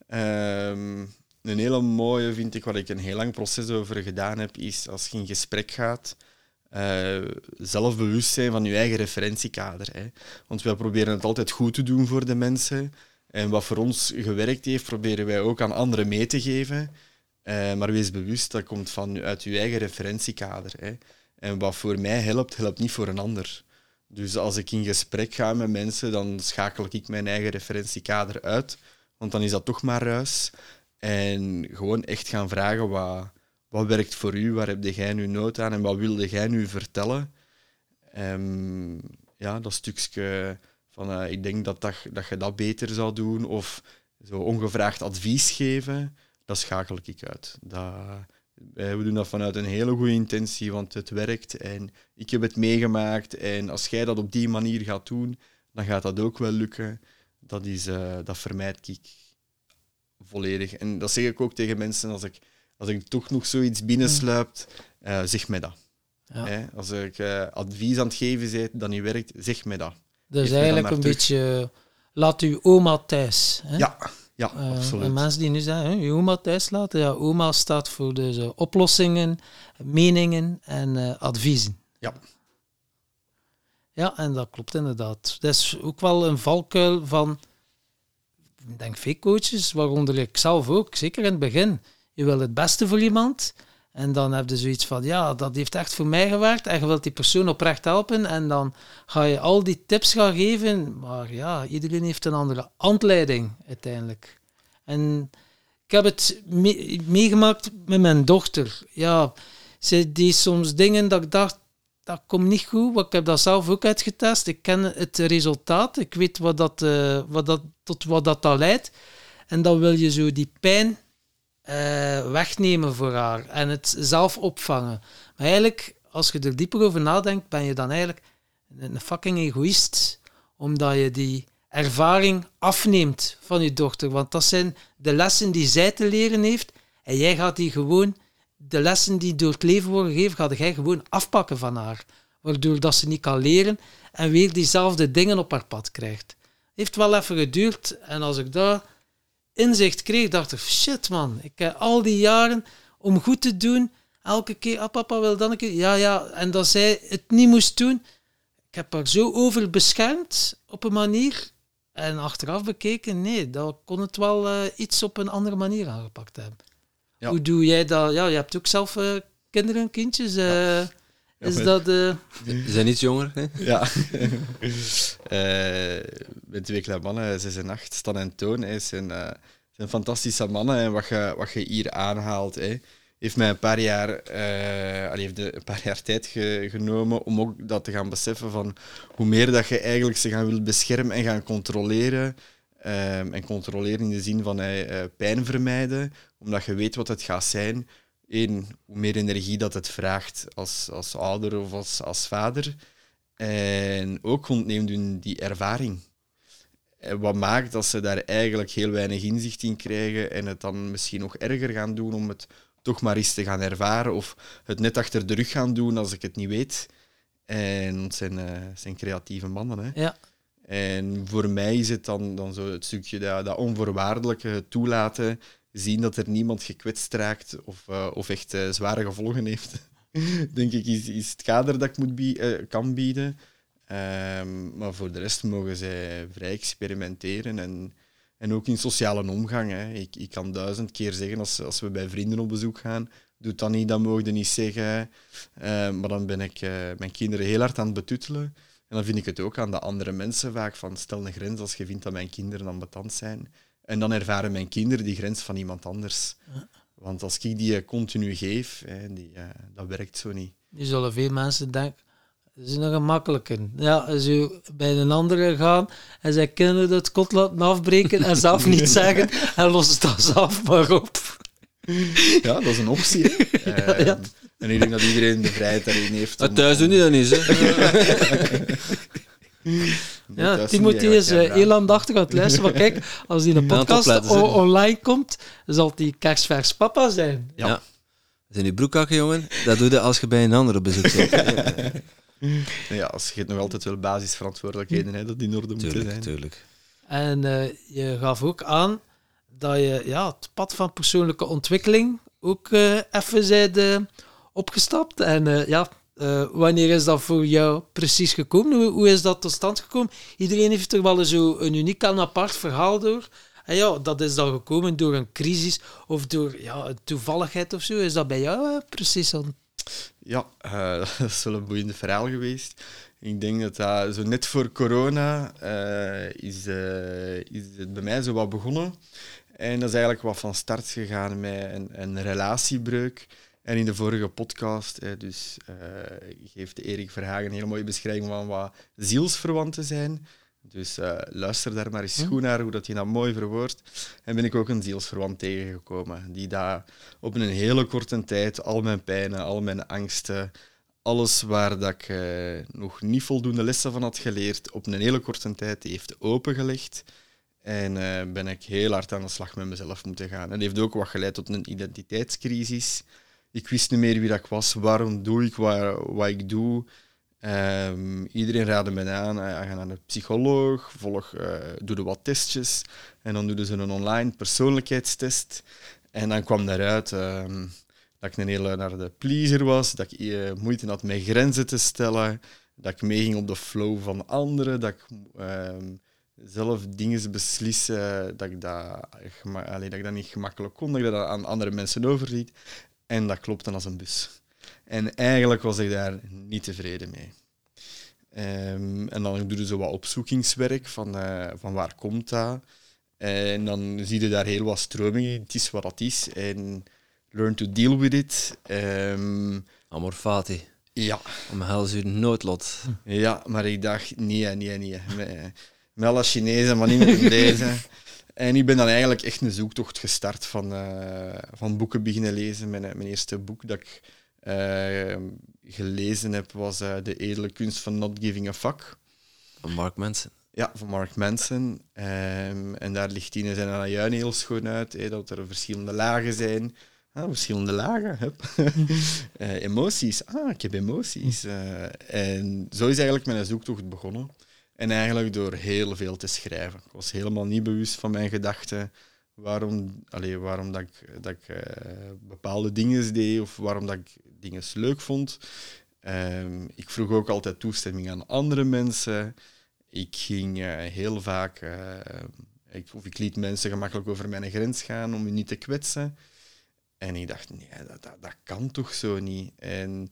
Ehm, een hele mooie vind ik, waar ik een heel lang proces over gedaan heb, is als je in gesprek gaat, eh, zelfbewust zijn van je eigen referentiekader. Hè. Want wij proberen het altijd goed te doen voor de mensen. En wat voor ons gewerkt heeft, proberen wij ook aan anderen mee te geven. Eh, maar wees bewust, dat komt van, uit je eigen referentiekader. Hè. En wat voor mij helpt, helpt niet voor een ander. Dus als ik in gesprek ga met mensen, dan schakel ik mijn eigen referentiekader uit. Want dan is dat toch maar ruis. En gewoon echt gaan vragen wat, wat werkt voor u, waar heb jij nu nood aan en wat wilde jij nu vertellen. Ehm, ja, dat stukje van eh, ik denk dat, dat, dat je dat beter zou doen, of zo ongevraagd advies geven, dat schakel ik uit. Dat, we doen dat vanuit een hele goede intentie, want het werkt en ik heb het meegemaakt. En als jij dat op die manier gaat doen, dan gaat dat ook wel lukken. Dat, is, uh, dat vermijd ik volledig. En dat zeg ik ook tegen mensen als ik, als ik toch nog zoiets binnensluipt, uh, zeg mij dat. Ja. Als ik uh, advies aan het geven ben dat niet werkt, zeg mij dat. Dus eigenlijk een beetje, laat uw oma thuis. Hè? Ja, ja, uh, absoluut. En mensen die nu zeggen, je oma thuis laten, ja, oma staat voor de oplossingen, meningen en adviezen. Ja. Ja, en dat klopt inderdaad. Dat is ook wel een valkuil van, denk veel coaches, waaronder ik zelf ook, zeker in het begin. Je wil het beste voor iemand, en dan heb je zoiets van, ja, dat heeft echt voor mij gewerkt. En je wilt die persoon oprecht helpen. En dan ga je al die tips gaan geven. Maar ja, iedereen heeft een andere handleiding uiteindelijk. En ik heb het meegemaakt met mijn dochter. Ja, ze deed soms dingen dat ik dacht, dat komt niet goed. Maar ik heb dat zelf ook uitgetest. Ik ken het resultaat. Ik weet wat dat, uh, wat dat, tot wat dat, dat leidt. En dan wil je zo die pijn uh, wegnemen voor haar en het zelf opvangen. Maar eigenlijk, als je er dieper over nadenkt, ben je dan eigenlijk een fucking egoïst, omdat je die ervaring afneemt van je dochter. Want dat zijn de lessen die zij te leren heeft en jij gaat die gewoon, de lessen die door het leven worden gegeven, gaat jij gewoon afpakken van haar. Waardoor dat ze niet kan leren en weer diezelfde dingen op haar pad krijgt. Heeft wel even geduurd en als ik daar inzicht kreeg, dacht ik, shit man, ik heb al die jaren om goed te doen, elke keer, ah papa wil dan een keer, ja ja, en dat zij het niet moest doen. Ik heb haar zo over beschermd op een manier. En achteraf bekeken, nee, dat kon het wel uh, iets op een andere manier aangepakt hebben. Ja. Hoe doe jij dat? Ja, je hebt ook zelf uh, kinderen, kindjes. Uh, ja. Is dat... Uh... Ze zijn iets jonger, hè? Ja. uh, [laughs] met twee kleine mannen, 6 en 8, Stan en Toon, hè, zijn, uh, zijn fantastische mannen. En wat je, wat je hier aanhaalt, hè, heeft mij een paar jaar, uh, heeft een paar jaar tijd ge, genomen om ook dat te gaan beseffen van hoe meer dat je eigenlijk ze gaan wil beschermen en gaan controleren. Um, en controleren in de zin van uh, pijn vermijden, omdat je weet wat het gaat zijn één, hoe meer energie dat het vraagt als, als ouder of als, als vader. En ook ontneemt hun die ervaring. En wat maakt dat ze daar eigenlijk heel weinig inzicht in krijgen en het dan misschien nog erger gaan doen om het toch maar eens te gaan ervaren of het net achter de rug gaan doen als ik het niet weet. En zijn, zijn creatieve mannen. Hè. Ja. En voor mij is het dan, dan zo het stukje dat, dat onvoorwaardelijke toelaten zien dat er niemand gekwetst raakt of, uh, of echt uh, zware gevolgen heeft, [laughs] denk ik, is, is het kader dat ik moet bie uh, kan bieden. Um, maar voor de rest mogen zij vrij experimenteren en, en ook in sociale omgang. Hè. Ik, ik kan duizend keer zeggen als, als we bij vrienden op bezoek gaan, doe dat niet, dat mogen niet zeggen. maar dan ben ik mijn kinderen heel hard aan het betuttelen. En dan vind ik het ook aan de andere mensen vaak van stel een grens als je vindt dat mijn kinderen ambetant zijn en dan ervaren mijn kinderen die grens van iemand anders. Want als ik die continu geef, hè, die, uh, dat werkt zo niet. Nu zullen veel mensen denken, dat is nog een makkelijke. Ja, als je bij een andere gaan en zij kunnen het kot laten afbreken en zelf niet [laughs] zeggen en los het dan zelf maar op. [laughs] Ja, dat is een optie. Hè. [laughs] ja, En ik denk dat iedereen de vrijheid daarin heeft. Om, thuis doen die dat niet, hè? [laughs] Ja, Timothy is uh, heel aandachtig aan het luisteren. Maar kijk, als die een podcast online komt, zal die kerstvers papa zijn. Ja. ja. Zijn die broekhakken, jongen? Dat doe je als je bij een ander op bezoek bent. ja, als je het nog altijd wel basisverantwoordelijkheden hebt, dat die in orde moeten zijn. Tuurlijk. En uh, je gaf ook aan dat je ja, het pad van persoonlijke ontwikkeling ook uh, even zijde opgestapt. En ja, uh, wanneer is dat voor jou precies gekomen? Hoe, hoe, is dat tot stand gekomen? Iedereen heeft er wel zo een uniek en apart verhaal door. En ja, dat is dan gekomen door een crisis of door ja, toevalligheid of zo. Is dat bij jou precies dan? Ja, [laughs] dat is wel een boeiende verhaal geweest. Ik denk dat dat zo net voor corona is, is het bij mij zo wat begonnen. En dat is eigenlijk wat van start gegaan met een, een relatiebreuk. En in de vorige podcast, dus uh, geeft Erik Verhagen een hele mooie beschrijving van wat zielsverwanten zijn. Dus uh, luister daar maar eens goed naar, hoe dat hij dat mooi verwoordt. En ben ik ook een zielsverwant tegengekomen, die daar op een hele korte tijd al mijn pijnen, al mijn angsten, alles waar dat ik uh, nog niet voldoende lessen van had geleerd, op een hele korte tijd heeft opengelegd. En uh, ben ik heel hard aan de slag met mezelf moeten gaan. En dat heeft ook wat geleid tot een identiteitscrisis. Ik wist niet meer wie dat ik was, waarom doe ik wat, wat ik doe. Um, iedereen raadde me aan, uh, ga naar een psycholoog, volg, uh, doe er wat testjes. En dan doen ze een online persoonlijkheidstest. En dan kwam daaruit um, dat ik een hele naar de pleaser was, dat ik uh, moeite had met grenzen te stellen, dat ik meeging op de flow van anderen, dat ik um, zelf dingen beslissen, dat ik dat, allee, dat ik dat niet gemakkelijk kon, dat ik dat aan andere mensen overliet. En dat klopte als een bus. En eigenlijk was ik daar niet tevreden mee. Um, en dan doe je zo wat opzoekingswerk van, uh, van waar komt dat. En dan zie je daar heel wat stromingen. Het is wat het is. En learn to deal with it. Um, Amor fati. Ja. Omhels uw noodlot. Ja, maar ik dacht, nee, nee, nee. Met, alle Chinezen, maar niet met deze. [laughs] En ik ben dan eigenlijk echt een zoektocht gestart van, uh, van boeken beginnen lezen. Mijn, mijn eerste boek dat ik uh, gelezen heb was uh, De Edele Kunst van Not Giving a Fuck. Van Mark Manson. Ja, van Mark Manson. Um, en daar ligt Tine zijn Alajuin heel schoon uit, dat er verschillende lagen zijn. Ah, verschillende lagen. [laughs] emoties. Ah, ik heb emoties. en zo is eigenlijk mijn zoektocht begonnen. En eigenlijk door heel veel te schrijven. Ik was helemaal niet bewust van mijn gedachten waarom, allee, waarom dat ik, dat ik uh, bepaalde dingen deed of waarom dat ik dingen leuk vond. Um, ik vroeg ook altijd toestemming aan andere mensen. Ik ging uh, heel vaak, uh, ik, of ik liet mensen gemakkelijk over mijn grens gaan om me niet te kwetsen. En ik dacht, nee, dat, dat, dat kan toch zo niet. En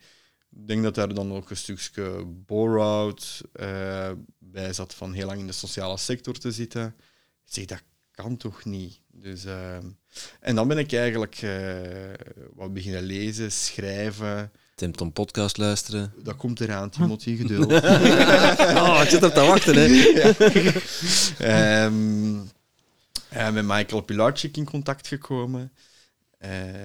ik denk dat daar dan ook een stukje bore-out bij zat van heel lang in de sociale sector te zitten. Ik zeg, dat kan toch niet? Dus, uh, en dan ben ik eigenlijk uh, wat beginnen lezen, schrijven. Tim Tom podcast luisteren. Dat komt eraan, Timothy, [laughs] geduld. oh, ik zit op te wachten, hè. [laughs] ja. um, uh, met Michael Pilarczyk in contact gekomen.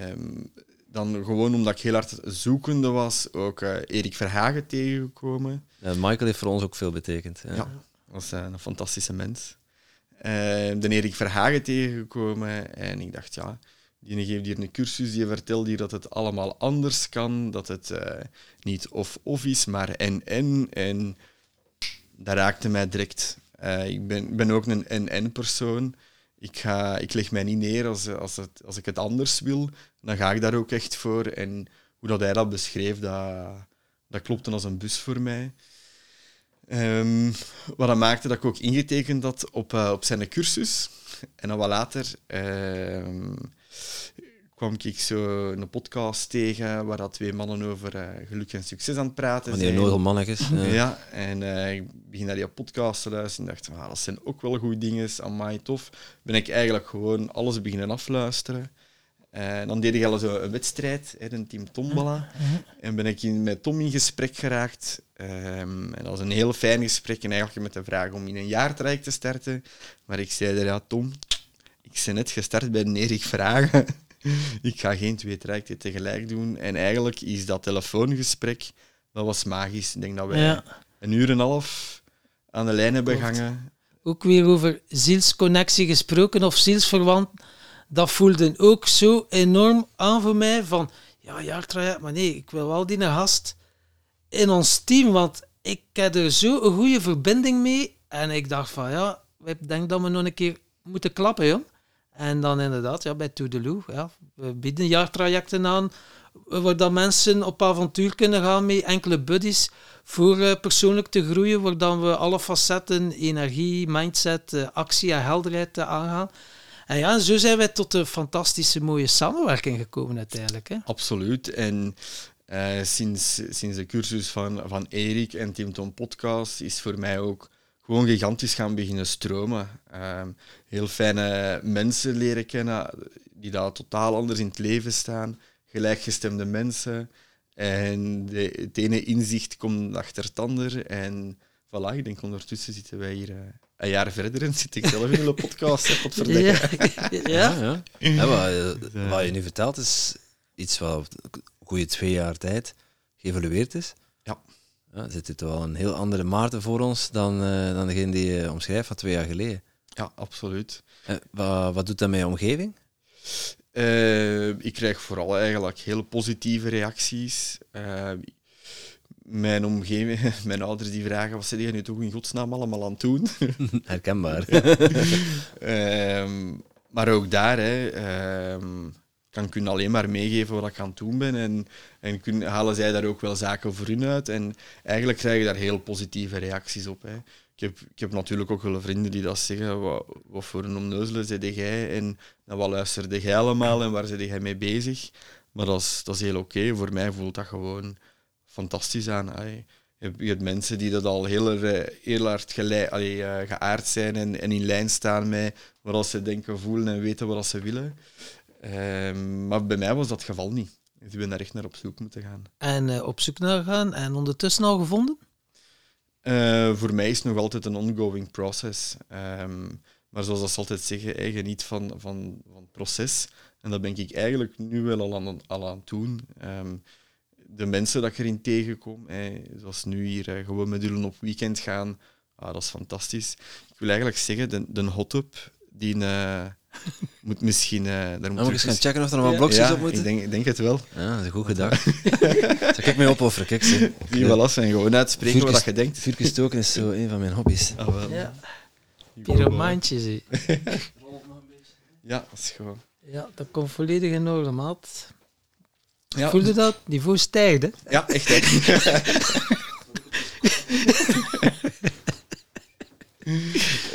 Um, dan gewoon omdat ik heel hard zoekende was, ook Erik Verhagen tegengekomen. Michael heeft voor ons ook veel betekend. Ja, ja was een fantastische mens. Uh, de Erik Verhagen tegengekomen en ik dacht, ja, die geeft hier een cursus, die vertelt hier dat het allemaal anders kan, dat het niet of-of is, maar en-en. En dat raakte mij direct. Ik ben, ben ook een en-en-persoon. Ik, ga, ik leg mij niet neer als, als, als ik het anders wil, dan ga ik daar ook echt voor. En hoe dat hij dat beschreef, dat, dat klopte als een bus voor mij. Um, wat dat maakte dat ik ook ingetekend had op, uh, op zijn cursus. En dan wat later uh, kwam ik zo een podcast tegen waar dat twee mannen over uh, geluk en succes aan het praten Wanneer zijn. Wanneer mannetjes. Ja, ja en uh, ik begin naar die podcast te luisteren en dacht, ah, dat zijn ook wel goede dingen, amai tof. Ben ik eigenlijk gewoon alles beginnen afluisteren. En dan deed ik al zo een wedstrijd, hè, een team Tombola. En ben ik in, met Tom in gesprek geraakt. Um, en dat was een heel fijn gesprek en eigenlijk met de vraag om in een jaartraject te starten. Maar ik zei er, ja Tom, ik ben net gestart bij Erik Vragen. [laughs] ik ga geen twee trajecten tegelijk doen. En eigenlijk is dat telefoongesprek, dat was magisch. Ik denk dat wij ja. een uur en een half aan de lijn hebben gehangen. Ook weer over zielsconnectie gesproken of zielsverwant dat voelde ook zo enorm aan voor mij van, ja, jaartraject, maar nee, ik wil wel die gast in ons team, want ik heb er zo een goede verbinding mee. En ik dacht van, ja, ik denk dat we nog een keer moeten klappen, joh. En dan inderdaad, ja, bij Toedeloe, ja, we bieden jaartrajecten aan, waar mensen op avontuur kunnen gaan met enkele buddies voor uh, persoonlijk te groeien, waar we alle facetten, energie, mindset, uh, actie en helderheid uh, aangaan. En ja, zo zijn wij tot een fantastische mooie samenwerking gekomen uiteindelijk. Hè? Absoluut. En sinds, sinds de cursus van, van Erik en Tim Tom Podcast is voor mij ook gewoon gigantisch gaan beginnen stromen. Uh, heel fijne mensen leren kennen die daar totaal anders in het leven staan. gelijkgestemde mensen. En de, het ene inzicht komt achter het ander. En voilà, ik denk ondertussen zitten wij hier uh, een jaar verder en zit ik zelf in een [laughs] podcast. Hè, tot [laughs] Ja. ja. Ja, ja. Ja, wat, [laughs] eh, wat je nu vertelt is iets wat een goede twee jaar tijd geëvolueerd is. Ja. Zit toch wel een heel andere Maarten voor ons dan, eh, dan degene die je omschrijft van twee jaar geleden. Ja, absoluut. Eh, wat, wat doet dat met je omgeving? Eh, ik krijg vooral eigenlijk hele positieve reacties. Mijn omgeving, [laughs] mijn ouders die vragen, wat zit je nu toch in godsnaam allemaal aan het doen? [laughs] Herkenbaar. [laughs] Ehm, maar ook daar hè, ehm, kan ik alleen maar meegeven wat ik aan het doen ben. En, en kun, halen zij daar ook wel zaken voor hun uit. En eigenlijk krijg je daar heel positieve reacties op. Hè. Ik, heb, ik heb natuurlijk ook wel vrienden die dat zeggen. Wat, wat voor een omneuzelen zit jij? En wat luisterde jij allemaal? En waar zit jij mee bezig? Maar dat is, dat is heel oké. Voor mij voelt dat gewoon fantastisch aan. Je hebt, mensen die dat al heel, er- heel hard eh, geaard zijn en, en in lijn staan met wat ze denken, voelen en weten wat ze willen. Ehm, maar bij mij was dat het geval niet. Dus ik ben daar echt naar op zoek moeten gaan. En eh, op zoek naar gaan en ondertussen al gevonden? Eh, voor mij is het nog altijd een ongoing process. Ehm, maar zoals dat ze altijd zeggen, hey, geniet van, van, van het proces. En dat ben ik eigenlijk nu wel al aan, al aan het doen. Ehm, de mensen dat ik erin tegenkom, hey, zoals nu hier eh, gewoon met jullie op weekend gaan, ah, dat is fantastisch. Ik wil eigenlijk zeggen, de, de hot-up, die eh, [laughs] moet misschien... eh daar moet ik eens gaan checken of er nog wat blokjes ja, op moeten. Ik denk, ik denk het wel. Ja, dat is een goed gedacht. [laughs] Zal ik mee opofferen? Kijk, ze. Die wel af en gewoon uitspreken wat je denkt. Vuurtjes stoken is zo een van mijn hobby's. Ah, wel. Ja. Pyromantje, zie. Ja, dat is gewoon... Ja, dat komt volledig in orde, maat. Ja, Voelde dat? Niveau stijgt, hè? Ja, echt. hè. [laughs]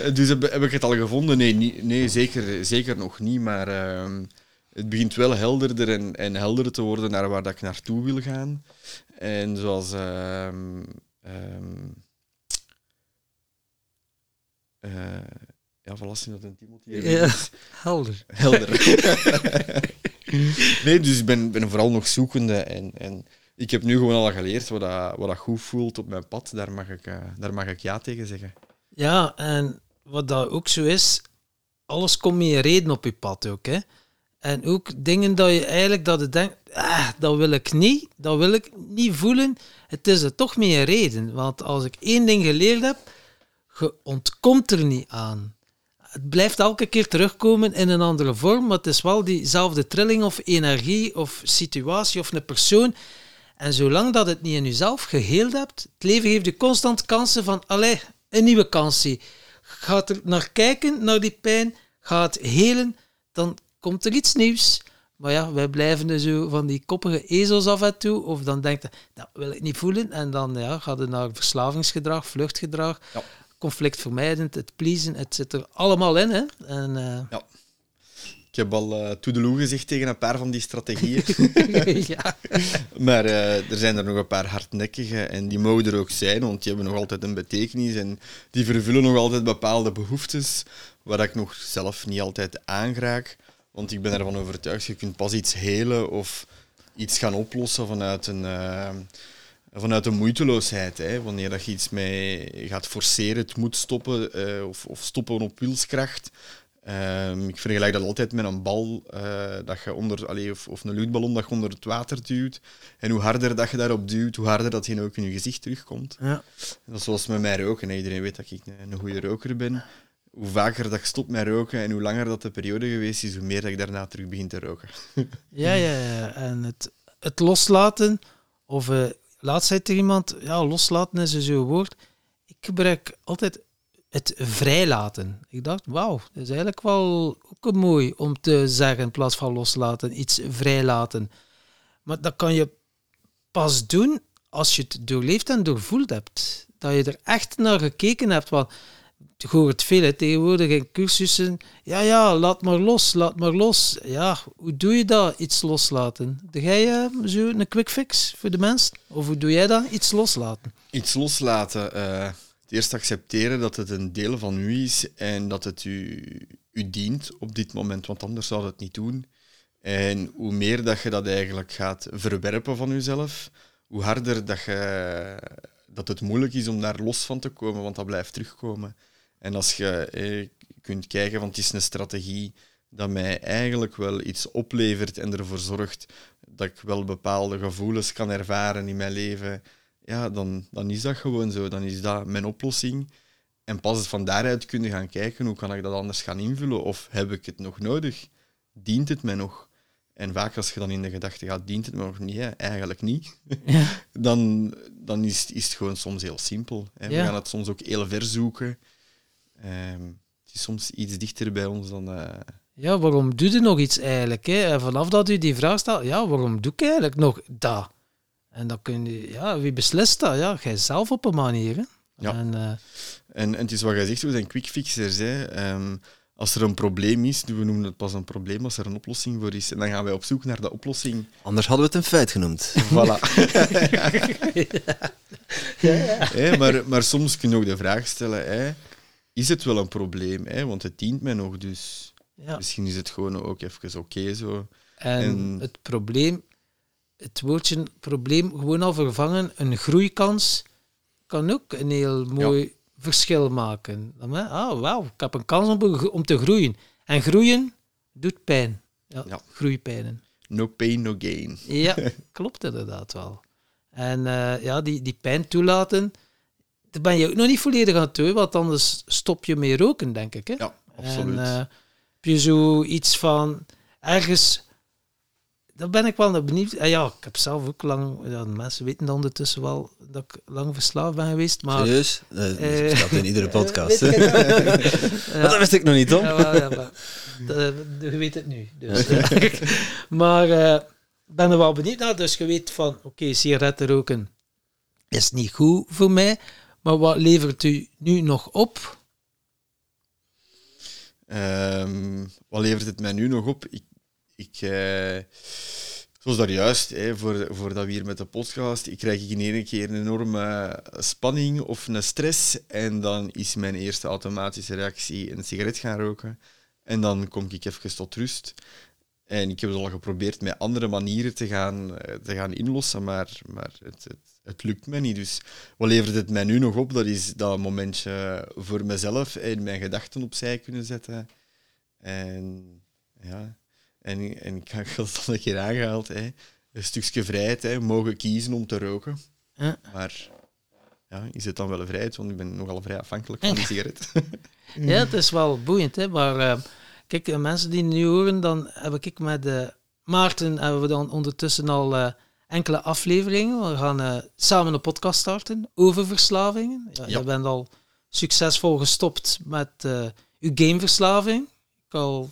Eh, dus heb, heb ik het al gevonden? Nee, nee zeker, zeker nog niet. Maar ehm, het begint wel helderder en, en helderder te worden naar waar dat ik naartoe wil gaan. En zoals... ehm, ehm, eh, ja, dat een Timothy Ja. is. Helder. Helder. [laughs] nee, dus ik ben, ben vooral nog zoekende. En, en ik heb nu gewoon al geleerd wat dat, wat dat goed voelt op mijn pad. Daar mag, ik, eh, daar mag ik ja tegen zeggen. Ja, en wat dat ook zo is, alles komt met een reden op je pad ook, hè. En ook dingen dat je eigenlijk dat je denkt, ah, dat wil ik niet, dat wil ik niet voelen. Het is er toch met een reden. Want als ik één ding geleerd heb, je ontkomt er niet aan. Het blijft elke keer terugkomen in een andere vorm, maar het is wel diezelfde trilling of energie of situatie of een persoon. En zolang dat het niet in jezelf geheeld hebt, het leven geeft je constant kansen van, allee, een nieuwe kans zie. Gaat er naar kijken, naar die pijn, gaat helen, dan komt er iets nieuws. Maar ja, wij blijven er zo van die koppige ezels af en toe. Of dan denkt je, dat wil ik niet voelen. En dan ja, gaat het naar verslavingsgedrag, vluchtgedrag, Ja. conflictvermijdend, het pleasen. Het zit er allemaal in. Hè? En, eh, Ik heb al eh toedeloe gezegd tegen een paar van die strategieën. [laughs] [laughs] ja. maar eh, er zijn er nog een paar hardnekkige en die mogen er ook zijn, want die hebben nog altijd een betekenis en die vervullen nog altijd bepaalde behoeftes waar ik nog zelf niet altijd aangeraak. Want ik ben ervan overtuigd, je kunt pas iets helen of iets gaan oplossen vanuit een, eh, vanuit een moeiteloosheid. Hè. Wanneer dat je iets mee gaat forceren, het moet stoppen of, of stoppen op wilskracht. Ehm, ik vergelijk dat altijd met een bal eh, dat je onder, allee, of, of een luchtballon dat je onder het water duwt. En hoe harder dat je daarop duwt, hoe harder dat hij ook in je gezicht terugkomt. Ja. Dat is zoals met mij roken. hè. Iedereen weet dat ik een, een goede roker ben. Hoe vaker dat ik stop met roken en hoe langer dat de periode geweest is, hoe meer dat ik daarna terug begin te roken. [laughs] Ja, ja, ja. En het, het loslaten, of eh laatst zei iemand, ja, loslaten is zo'n woord. Ik gebruik altijd het vrijlaten. Ik dacht, wauw, dat is eigenlijk wel ook mooi om te zeggen in plaats van loslaten, iets vrijlaten. Maar dat kan je pas doen als je het doorleefd en doorvoeld hebt. Dat je er echt naar gekeken hebt. Want ik hoor het veel tegenwoordig in cursussen. Ja, ja, laat maar los, laat maar los. Ja, hoe doe je dat, iets loslaten? Doe jij eh, zo een quick fix voor de mens? Of hoe doe jij dat, iets loslaten? Iets loslaten. het eerst accepteren dat het een deel van u is en dat het u, u dient op dit moment, want anders zou het niet doen. En hoe meer dat je dat eigenlijk gaat verwerpen van jezelf, hoe harder dat, je, dat het moeilijk is om daar los van te komen, want dat blijft terugkomen. En als je kunt kijken, want het is een strategie dat mij eigenlijk wel iets oplevert en ervoor zorgt dat ik wel bepaalde gevoelens kan ervaren in mijn leven, ja, dan, dan is dat gewoon zo. Dan is dat mijn oplossing. En pas van daaruit kun je gaan kijken hoe kan ik dat anders gaan invullen of heb ik het nog nodig? Dient het mij nog? En vaak als je dan in de gedachte gaat, dient het me nog niet? Eigenlijk niet. Ja. [laughs] dan dan is, is het gewoon soms heel simpel. Hè. We gaan het soms ook heel ver zoeken. Ehm, het is soms iets dichter bij ons dan... Uh... Ja, waarom doe je nog iets eigenlijk? Hè? En vanaf dat u die vraag stelt, ja, waarom doe ik eigenlijk nog dat? En dan kun je, ja, wie beslist dat? Ja, jij zelf op een manier. Hè? Ja. En, uh... en, en, het is wat jij zegt, we zijn quick fixers. Hè. Um, als er een probleem is, we noemen het pas een probleem als er een oplossing voor is. En dan gaan wij op zoek naar de oplossing. Anders hadden we het een feit genoemd. [laughs] Voilà. [laughs] ja. ja. maar, maar soms kun je ook de vraag stellen, hè, is het wel een probleem? Hè? Want het dient mij nog, dus misschien is het gewoon ook even oké zo. En, het probleem, het woordje probleem gewoon al vervangen, een groeikans kan ook een heel mooi verschil maken. Ah, wauw, ik heb een kans om, om te groeien. En groeien doet pijn. Ja, ja. Groeipijnen. No pain, no gain. Ja, [laughs] klopt inderdaad wel. En uh, ja, die, die pijn toelaten, daar ben je ook nog niet volledig aan doen, want anders stop je mee roken, denk ik. Hè? Ja, absoluut. En uh, heb je zoiets van ergens daar ben ik wel benieuwd. Ah ja, ik heb zelf ook lang, ja, mensen weten dan ondertussen wel dat ik lang verslaafd ben geweest. Maar, Serieus? Dat uh, staat in iedere [laughs] podcast. ja. [laughs] Dat wist ik nog niet, Tom. Ja, ja, maar, je weet het nu. Dus, [laughs] maar uh, ben er wel benieuwd naar. Dus je weet van, oké, okay, sigaretten roken is niet goed voor mij. Maar wat levert u nu nog op? Um, wat levert het mij nu nog op? Ik ik, eh, zoals daar juist, hè, voor, voordat we hier met de podcast, ik krijg in één keer een enorme spanning of een stress. En dan is mijn eerste automatische reactie een sigaret gaan roken. En dan kom ik even tot rust. En ik heb het al geprobeerd met andere manieren te gaan, eh, te gaan inlossen, maar, maar het, het, het, lukt me niet. Dus wat levert het mij nu nog op? Dat is dat momentje voor mezelf en mijn gedachten opzij kunnen zetten. En ja, en, en ik heb dat al een keer aangehaald. Hè. Een stukje vrijheid, hè. mogen kiezen om te roken. Maar ja, is het dan wel een vrijheid? Want ik ben nogal vrij afhankelijk van die sigaret. [laughs] ja, [laughs] het is wel boeiend. Hè. Maar uh, kijk, mensen die nu horen, dan heb ik met uh, Maarten hebben we dan ondertussen al enkele afleveringen. We gaan samen een podcast starten over verslavingen. Ja, ja. Je bent al succesvol gestopt met uw gameverslaving. Ik al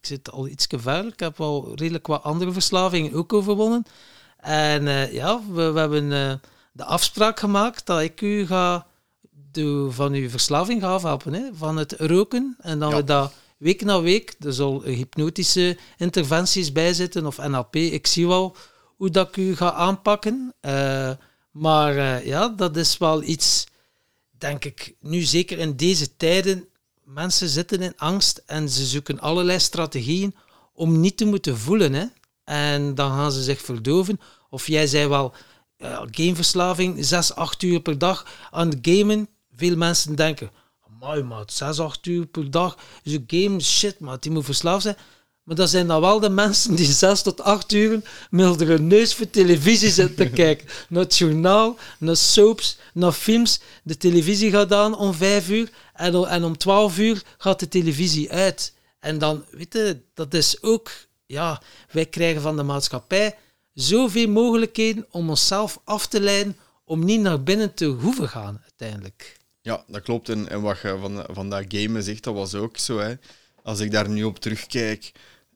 ik zit al iets verder. Ik heb wel redelijk wat andere verslavingen ook overwonnen. En uh, ja, we, we hebben uh, de afspraak gemaakt dat ik u ga de, van uw verslaving ga afhelpen. Hè, van het roken. En dan ja. we dat week na week, er zal hypnotische interventies bij zitten of NLP. Ik zie wel hoe dat ik u ga aanpakken. Uh, maar ja, dat is wel iets, denk ik, nu zeker in deze tijden mensen zitten in angst en ze zoeken allerlei strategieën om niet te moeten voelen. Hè? En dan gaan ze zich verdoven. Of jij zei wel, gameverslaving, 6, 8 uur per dag aan gamen. Veel mensen denken, mooi maat, 6, 8 uur per dag. Dus game, shit maat, die moet verslaafd zijn. Maar dat zijn dan wel de mensen die 6 tot 8 uur met hun neus voor televisie zitten te [laughs] kijken. Naar het journaal, naar soaps, naar films. De televisie gaat aan om 5 uur en, en om 12 uur gaat de televisie uit. En dan, weet je, dat is ook, ja, wij krijgen van de maatschappij zoveel mogelijkheden om onszelf af te leiden om niet naar binnen te hoeven gaan uiteindelijk. Ja, dat klopt. En, en wat je van, van dat gamen zegt, dat was ook zo. Hè. Als ik daar nu op terugkijk,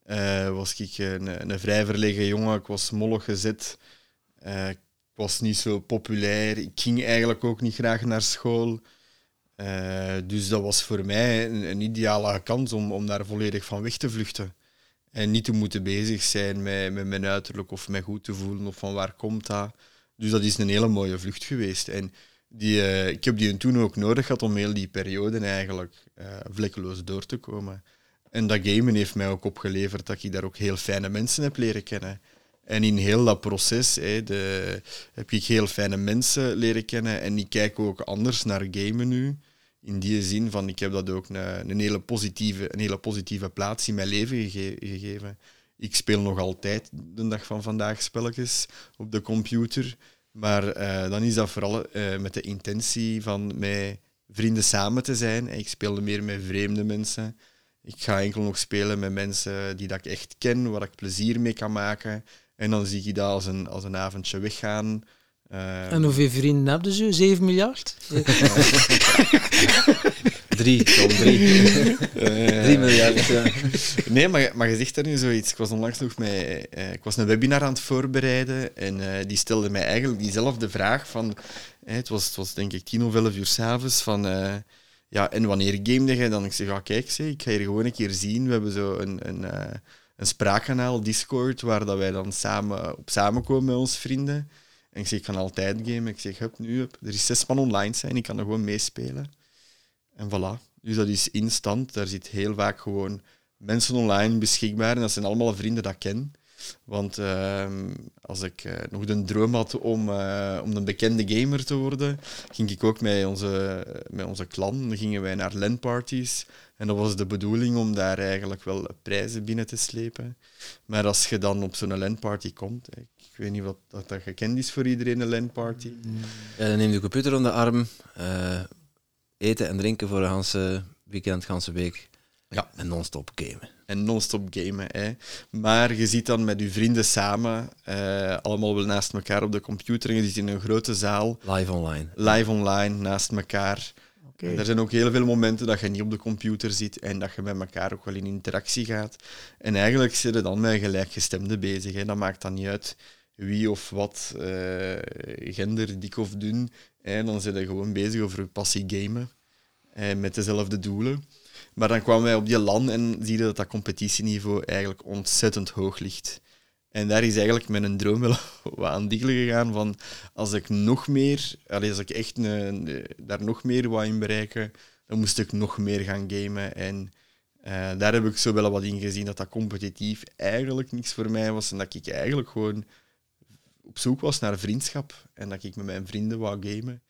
uh, was ik een, een vrij verlegen jongen. Ik was mollig gezet. Uh, ik was niet zo populair. Ik ging eigenlijk ook niet graag naar school. Uh, dus dat was voor mij een, ideale kans om, om daar volledig van weg te vluchten. En niet te moeten bezig zijn met, met mijn uiterlijk of mij goed te voelen of van waar komt dat. Dus dat is een hele mooie vlucht geweest. En die, ik heb die toen ook nodig gehad om heel die periode eigenlijk uh, vlekkeloos door te komen. En dat gamen heeft mij ook opgeleverd dat ik daar ook heel fijne mensen heb leren kennen. En in heel dat proces de, heb ik heel fijne mensen leren kennen. En ik kijk ook anders naar gamen nu. In die zin van, ik heb dat ook een, een, hele, positieve, een hele positieve plaats in mijn leven gege- gegeven. Ik speel nog altijd de dag van vandaag spelletjes op de computer. Maar eh, dan is dat vooral eh, met de intentie van met vrienden samen te zijn. Ik speelde meer met vreemde mensen. Ik ga enkel nog spelen met mensen die dat ik echt ken, waar ik plezier mee kan maken. En dan zie je dat als een, als een avondje weggaan. Eh, En hoeveel vrienden hebben ze? 7 miljard? [laughs] Drie, Tom, drie. eh, Drie miljard. ja. Nee, maar, maar je zegt er nu zoiets. Ik was onlangs nog met, eh, ik was een webinar aan het voorbereiden en eh, die stelde mij eigenlijk diezelfde vraag van, het, was, het was denk ik tien of elf uur s'avonds, van, eh, ja, en wanneer gamede jij dan? Ik zeg, ja, kijk, zeg, ik ga hier gewoon een keer zien. We hebben zo een, een, eh, een spraakkanaal, Discord, waar dat wij dan samen op samenkomen met onze vrienden. En ik zeg, ik kan altijd gamen. Ik zeg, hup, nu, hup. er is zes man online zijn, ik kan er gewoon meespelen. En voilà. Dus dat is instant. Daar zit heel vaak gewoon mensen online beschikbaar. En dat zijn allemaal vrienden dat ik ken. Want ehm, als ik eh, nog de droom had om, eh, om een bekende gamer te worden, ging ik ook met onze, met onze clan, dan gingen wij naar LAN-parties. En dat was de bedoeling om daar eigenlijk wel prijzen binnen te slepen. Maar als je dan op zo'n LAN-party komt, ik, weet niet wat dat, dat gekend is voor iedereen, een LAN-party. Ja, dan neem je de computer onder de arm. eh, eten en drinken voor een ganse weekend, ganse week. Ja. En non-stop gamen. En non-stop gamen. Hè. Maar je zit dan met je vrienden samen, eh, allemaal wel naast elkaar op de computer. En je zit in een grote zaal, Live online. live online, naast elkaar. Oké. En er zijn ook heel veel momenten dat je niet op de computer zit en dat je met elkaar ook wel in interactie gaat. En eigenlijk zit je dan met gelijkgestemden bezig. Hè. Dat maakt dan niet uit wie of wat, eh, gender, dik of dun. En dan zit je gewoon bezig over je passie gamen. eh, met dezelfde doelen. Maar dan kwamen wij op die land en zie je dat dat competitieniveau eigenlijk ontzettend hoog ligt. En daar is eigenlijk mijn droom wel [laughs] aan diggelen gegaan van als ik nog meer, als ik echt daar nog meer wou in bereiken, dan moest ik nog meer gaan gamen. En eh, daar heb ik zo wel wat in gezien dat dat competitief eigenlijk niks voor mij was en dat ik eigenlijk gewoon op zoek was naar vriendschap en dat ik met mijn vrienden wou gamen.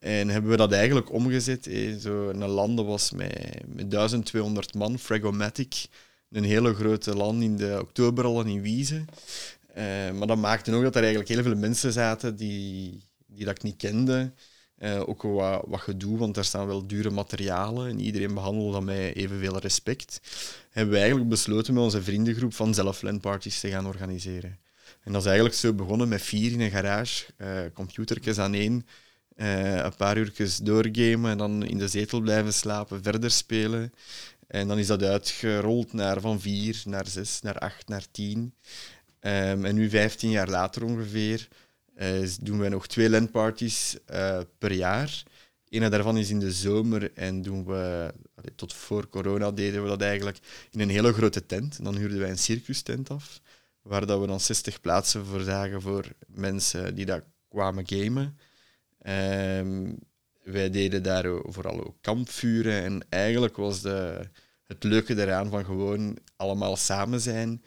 En hebben we dat eigenlijk omgezet. eh, Zo een land dat was met, met 1200 man, Fragomatic. Een hele grote land in de oktober al in Wiezen. Eh, maar dat maakte ook dat er eigenlijk heel veel mensen zaten die, die dat niet kende. Eh, ook wat, wat gedoe, want er staan wel dure materialen en iedereen behandelde dat met evenveel respect. Hebben we eigenlijk besloten met onze vriendengroep van zelf LAN-parties te gaan organiseren. En dat is eigenlijk zo begonnen met vier in een garage, eh computertjes aan één, eh, een paar uurtjes doorgamen en dan in de zetel blijven slapen, verder spelen. En dan is dat uitgerold naar van vier, naar zes, naar acht, naar tien. Ehm, en nu, 15 jaar later ongeveer, eh, doen wij nog twee landparties eh per jaar. Een daarvan is in de zomer en doen we, tot voor corona deden we dat eigenlijk in een hele grote tent. En dan huurden wij een circustent af, waar dat we dan 60 plaatsen voor zagen voor mensen die daar kwamen gamen. Ehm, wij deden daar vooral ook kampvuren en eigenlijk was de, het leuke daaraan van gewoon allemaal samen zijn.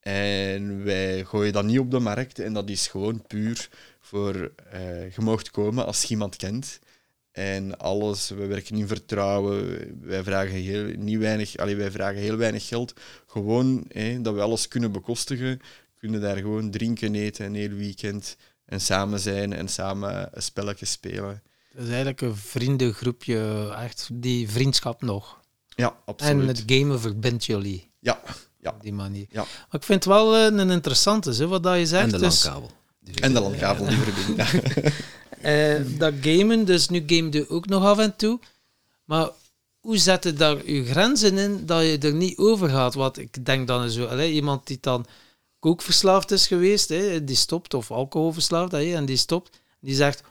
En wij gooien dat niet op de markt en dat is gewoon puur voor eh je mag komen als je iemand kent. En alles, we werken in vertrouwen, wij vragen heel, niet weinig, allee, wij vragen heel weinig geld. Gewoon dat we alles kunnen bekostigen, kunnen daar gewoon drinken, eten een heel weekend en samen zijn en samen een spelletje spelen. Het is eigenlijk een vriendengroepje, echt die vriendschap nog. Ja, absoluut. En het gamen verbindt jullie Ja, ja. op die manier. Ja. Maar ik vind het wel eh, een interessante, hè, wat dat je zegt. En de Dus, landkabel. En de landkabel die verbindt. Ja. [laughs] eh, dat gamen, dus nu game je ook nog af en toe. Maar hoe zet je daar je grenzen in dat je er niet over gaat? Want ik denk dan zo, allee, iemand die dan kookverslaafd is geweest, hè, die stopt, of alcoholverslaafd, hè, en die stopt, die zegt,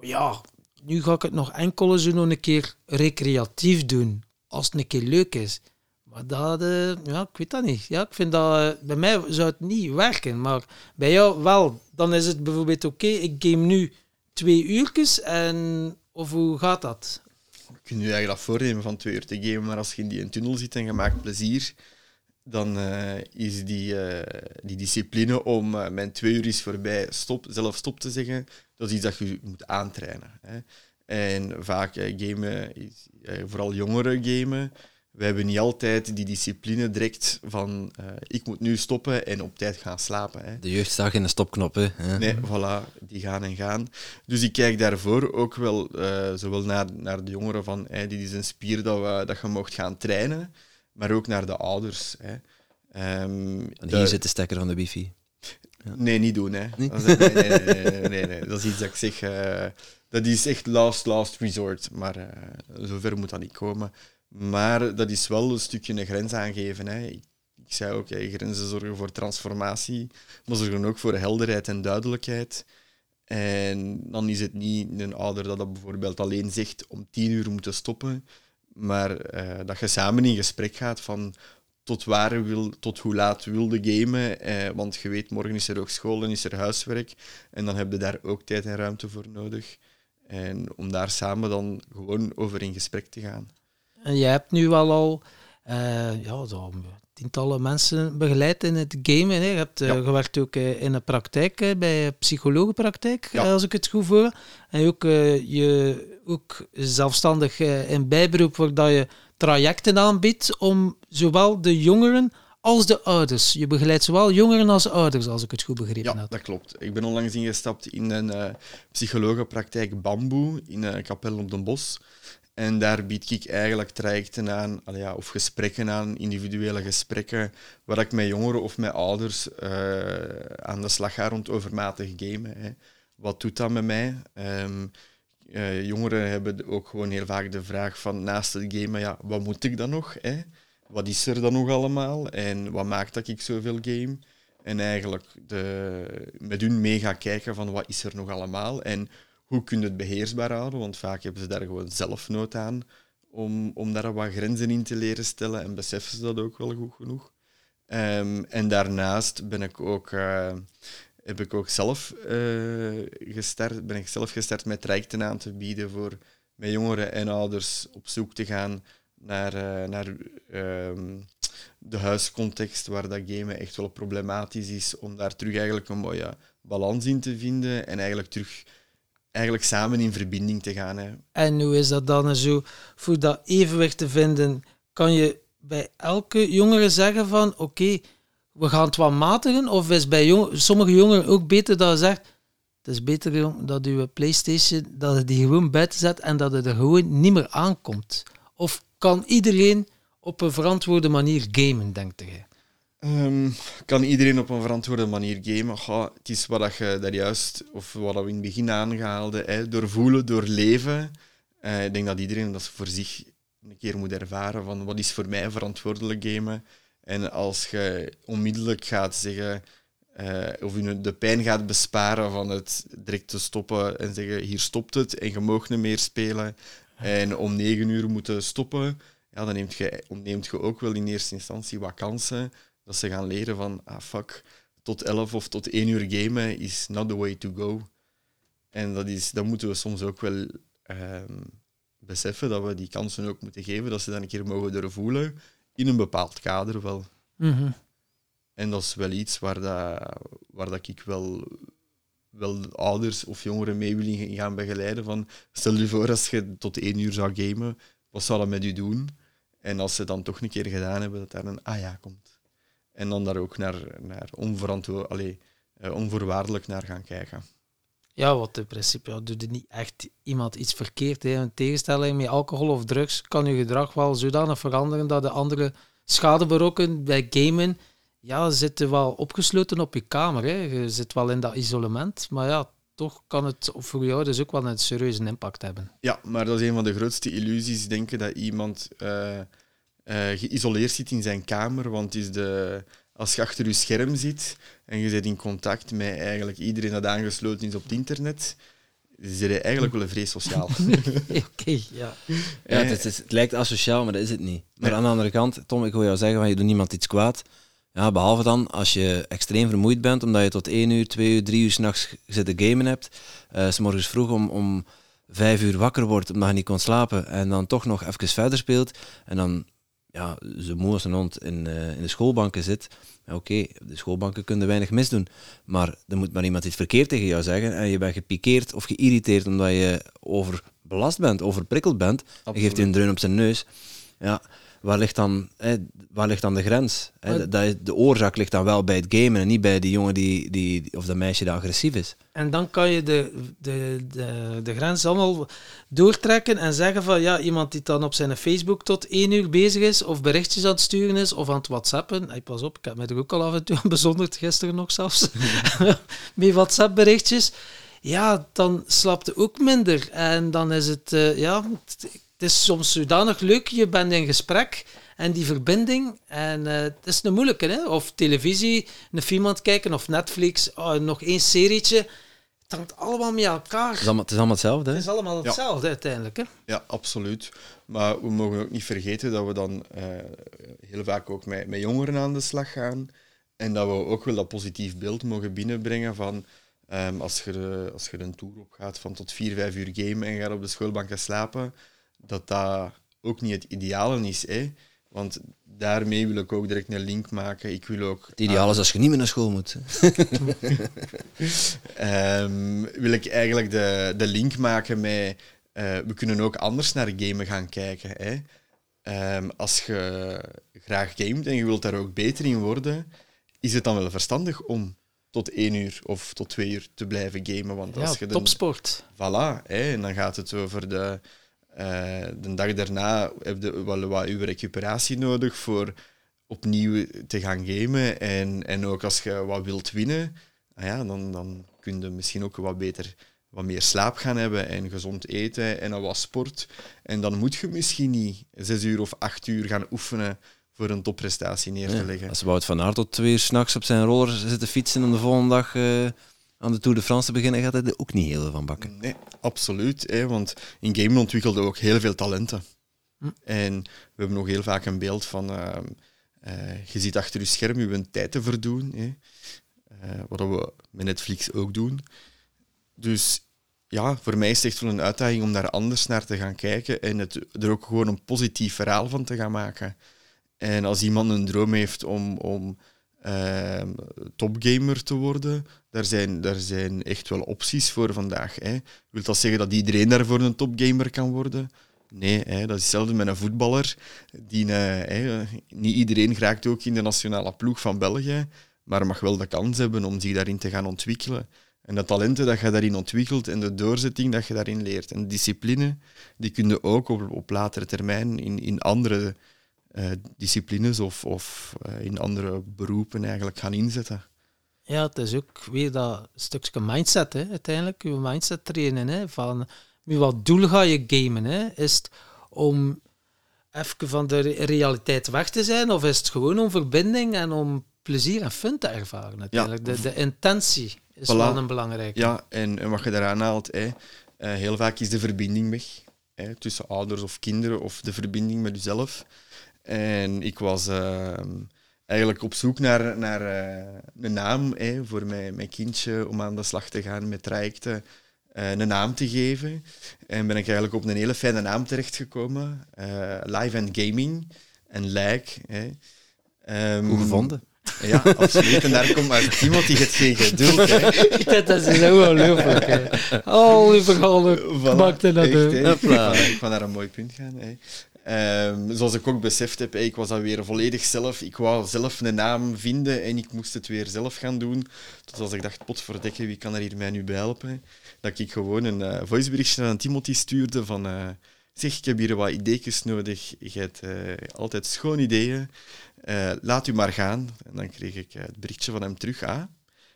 ja, nu ga ik het nog enkel zo een keer recreatief doen, als het een keer leuk is. Maar dat, eh, ja, ik weet dat niet. Ja, ik vind dat, eh, bij mij zou het niet werken, maar bij jou wel. Dan is het bijvoorbeeld, oké, ik game nu twee uurtjes, en, of hoe gaat dat? kun je eigenlijk dat voornemen van twee uur te gamen, maar als je in die tunnel zit en je maakt plezier, dan uh, is die, uh, die discipline om uh, mijn twee uur is voorbij, stop, zelf stop te zeggen, dat is iets dat je moet aantrainen. Hè. En vaak gamen, is, vooral jongeren gamen, we hebben niet altijd die discipline direct van ik moet nu stoppen en op tijd gaan slapen. Hè. De jeugd staat in de stopknop. Hè? Nee, voilà, die gaan en gaan. Dus ik kijk daarvoor ook wel zowel naar, naar de jongeren van hey, dit is een spier dat, we, dat je mocht gaan trainen maar ook naar de ouders. Hè. Um, hier de... zit de stekker van de wifi. Ja. Nee, niet doen. Hè. [laughs] Nee? Dat, is, nee, nee, nee, nee, dat is iets dat ik zeg. Uh, dat is echt last, last resort. Maar uh, zover moet dat niet komen. Maar dat is wel een stukje een grens aangeven. Hè. Ik, ik zei ook, grenzen zorgen voor transformatie, maar zorgen ook voor helderheid en duidelijkheid. En dan is het niet een ouder dat dat bijvoorbeeld alleen zegt om tien uur moeten stoppen, maar uh, dat je samen in gesprek gaat van tot waar wil, tot hoe laat wilde gamen. Eh, want je weet, morgen is er ook school en is er huiswerk. En dan heb je daar ook tijd en ruimte voor nodig. En om daar samen dan gewoon over in gesprek te gaan. En je hebt nu wel al uh, ja, zo tientallen mensen begeleid in het gamen. Hè. Je hebt uh, gewerkt ook uh, in een praktijk, bij psychologenpraktijk, ja. als ik het goed voor. En ook, je ook zelfstandig in bijberoep, waar je trajecten aanbiedt om zowel de jongeren als de ouders. Je begeleidt zowel jongeren als ouders, als ik het goed begrepen ja, heb. dat klopt. Ik ben onlangs ingestapt in een uh, psychologenpraktijk Bamboe in een kapel op den Bos. En daar bied ik eigenlijk trajecten aan, ja, of gesprekken aan, individuele gesprekken, waar ik met jongeren of met ouders uh, aan de slag ga rond overmatig gamen. Hè. Wat doet dat met mij? Um, uh, jongeren hebben ook gewoon heel vaak de vraag van naast het gamen, ja, wat moet ik dan nog? Hè? Wat is er dan nog allemaal? En wat maakt dat ik zoveel game? En eigenlijk de, met hun mee gaan kijken van wat is er nog allemaal en hoe kun je het beheersbaar houden, want vaak hebben ze daar gewoon zelf nood aan om, om daar wat grenzen in te leren stellen en beseffen ze dat ook wel goed genoeg. Um, en daarnaast ben ik ook uh, heb ik ook zelf uh, gestart, ben ik zelf gestart met trajecten aan te bieden voor met jongeren en ouders op zoek te gaan naar, uh, naar um, de huiscontext waar dat gamen echt wel problematisch is, om daar terug eigenlijk een mooie balans in te vinden en eigenlijk terug eigenlijk samen in verbinding te gaan. Hè. En hoe is dat dan zo? Voor dat evenwicht te vinden, kan je bij elke jongere zeggen van oké, we gaan het wat matigen? Of is bij sommige jongeren ook beter dat je zegt, het is beter dat je PlayStation, dat je die gewoon buiten zet en dat het er gewoon niet meer aankomt? Of kan iedereen op een verantwoorde manier gamen, denkt jij? Um, kan iedereen op een verantwoorde manier gamen? Het is wat je daar juist, of wat we in het begin aangehaalden, hè, door voelen, door leven. Uh, ik denk dat iedereen dat voor zich een keer moet ervaren van wat is voor mij verantwoordelijk gamen. En als je onmiddellijk gaat zeggen, uh, of je de pijn gaat besparen van het direct te stoppen en zeggen, hier stopt het en je mag niet meer spelen. En om negen uur moeten stoppen, ja, dan neemt je, ontneemt je ook wel in eerste instantie wat kansen dat ze gaan leren van, ah fuck, tot elf of tot één uur gamen is not the way to go. En dat, is, dat moeten we soms ook wel um, beseffen, dat we die kansen ook moeten geven, dat ze dan een keer mogen durven voelen in een bepaald kader wel. Mm En dat is wel iets waar, dat, waar dat ik wel, wel ouders of jongeren mee wil gaan begeleiden. Van, stel je voor, als je tot één uur zou gamen, wat zou dat met u doen? En als ze dan toch een keer gedaan hebben, dat daar een ah ja komt. En dan daar ook naar, naar onverantwoord, allez, uh, onvoorwaardelijk naar gaan kijken. Ja, wat in principe doet er niet echt iemand iets verkeerd. Hè. In tegenstelling met alcohol of drugs kan je gedrag wel zodanig veranderen dat de andere schade berokken bij gamen. Ja, zitten wel opgesloten op je kamer. Hè. Je zit wel in dat isolement. Maar ja, toch kan het voor jou dus ook wel een serieuze impact hebben. Ja, maar dat is een van de grootste illusies. Denken dat iemand uh, uh, geïsoleerd zit in zijn kamer. Want is de als je achter je scherm zit en je zit in contact met eigenlijk iedereen dat aangesloten is op het internet, zit je eigenlijk wel een vrees sociaal. [laughs] Oké, ja. ja het, is, het, lijkt asociaal, maar dat is het niet. Maar aan de andere kant, Tom, ik wil jou zeggen, van, je doet niemand iets kwaad. Ja, behalve dan als je extreem vermoeid bent, omdat je tot 1 uur, 2 uur, 3 uur s'nachts zitten gamen hebt. Uh, s morgens vroeg om, om vijf uur wakker wordt omdat je niet kon slapen en dan toch nog even verder speelt en dan ja, zo moe als een hond in, eh, in de schoolbanken zit, ja, oké, de schoolbanken kunnen weinig misdoen, maar er moet maar iemand iets verkeerd tegen jou zeggen en je bent gepikeerd of geïrriteerd omdat je overbelast bent, overprikkeld bent, en geeft hij een dreun op zijn neus. Ja, waar ligt dan, hè, waar ligt dan de grens? Hè? Is- de oorzaak ligt dan wel bij het gamen en niet bij die jongen die, die, of dat meisje dat agressief is. En dan kan je de, de, de, de grens allemaal doortrekken en zeggen van ja, iemand die dan op zijn Facebook tot één uur bezig is, of berichtjes aan het sturen is, of aan het whatsappen. Hey, pas op, ik heb mij er ook al af en toe aan bezonderd, gisteren nog zelfs, [laughs] met WhatsApp berichtjes. Ja, dan slaapt ook minder. En dan is het, eh, ja, is soms zodanig leuk, je bent in gesprek en die verbinding. En eh, het is een moeilijke, hè? Of televisie, een film aan het kijken, of Netflix, oh, nog één serietje. Het hangt allemaal met elkaar. Het is allemaal, het is allemaal hetzelfde. Hè? Het is allemaal hetzelfde uiteindelijk. Hè? Ja, absoluut. Maar we mogen ook niet vergeten dat we dan eh, heel vaak ook met, met jongeren aan de slag gaan. En dat we ook wel dat positief beeld mogen binnenbrengen van ehm, als, je, de- als je een tour opgaat van tot vier, vijf uur gamen en gaat op de schoolbanken slapen, dat dat ook niet het ideale is. Hè? Want daarmee wil ik ook direct een link maken. Ik wil ook Het ideaal is als je niet meer naar school moet. hè. [laughs] Ehm, wil ik eigenlijk de, de link maken met... eh, we kunnen ook anders naar gamen gaan kijken. Hè? Ehm, als je graag gamet en je wilt daar ook beter in worden, is het dan wel verstandig om tot één uur of tot twee uur te blijven gamen? Want Ja, als je de, topsport. Voilà, hè, en dan gaat het over de, eh, de dag daarna heb je wel wat uw recuperatie nodig voor opnieuw te gaan gamen. En, en ook als je wat wilt winnen, ah ja, dan, dan kun je misschien ook wat beter wat meer slaap gaan hebben en gezond eten en wat sport. En dan moet je misschien niet zes uur of acht uur gaan oefenen voor een topprestatie neer te Ja, leggen. Als Wout van Aert tot twee uur s'nachts op zijn roller zit te fietsen om de volgende dag eh, aan de Tour de France te beginnen, gaat hij er ook niet heel veel van bakken. Nee, absoluut. Hè, want in gamen ontwikkelde ook heel veel talenten. Hm. En we hebben nog heel vaak een beeld van... ehm, eh, je zit achter je scherm je tijd te verdoen. Hè. Eh, wat we met Netflix ook doen. Dus ja, voor mij is het echt wel een uitdaging om daar anders naar te gaan kijken en het, er ook gewoon een positief verhaal van te gaan maken. En als iemand een droom heeft om, om ehm, topgamer te worden, daar zijn, daar zijn echt wel opties voor vandaag. Hè. Wil dat zeggen dat iedereen daarvoor een topgamer kan worden? Nee, hè, dat is hetzelfde met een voetballer. Die, eh, hè, niet iedereen geraakt ook in de nationale ploeg van België, maar mag wel de kans hebben om zich daarin te gaan ontwikkelen. En de talenten dat je daarin ontwikkelt en de doorzetting dat je daarin leert. En de discipline, die kun je ook op, op latere termijn in, in andere eh, disciplines of, of eh, in andere beroepen eigenlijk gaan inzetten. Ja, het is ook weer dat stukje mindset, hè, uiteindelijk. Je mindset trainen. Hè, van met wat doel ga je gamen? Hè? Is het om even van de re- realiteit weg te zijn? Of is het gewoon om verbinding en om plezier en fun te ervaren? Natuurlijk. De, de intentie is Voilà. wel een belangrijke. Ja, en, en wat je daaraan haalt, hè, eh, heel vaak is de verbinding weg. Hè, tussen ouders of kinderen of de verbinding met jezelf. En ik was ehm, eigenlijk op zoek naar, naar eh, een naam hè, voor mijn, mijn kindje om aan de slag te gaan met trajecten. eh, een naam te geven. En ben ik eigenlijk op een hele fijne naam terechtgekomen. eh Live and Gaming en Like. Hè. Ehm, Goed gevonden. Ja, absoluut. En daar komt maar Timothy het geen geduld. Hè. dat is ongelooflijk. hè. Al die verhalen Voilà, maakte dat echt, Ik ga naar een mooi punt gaan. Hè. Ehm, zoals ik ook beseft heb, ik was dat weer volledig zelf. Ik wou zelf een naam vinden en ik moest het weer zelf gaan doen. Dus als ik dacht, potverdekken, wie kan er hier mij nu bij helpen? Dat ik gewoon een eh, voiceberichtje aan Timothy stuurde van... eh, zeg, ik heb hier wat ideetjes nodig. Je hebt eh, altijd schoon ideeën. Laat u maar gaan. En dan kreeg ik het berichtje van hem terug. Ah,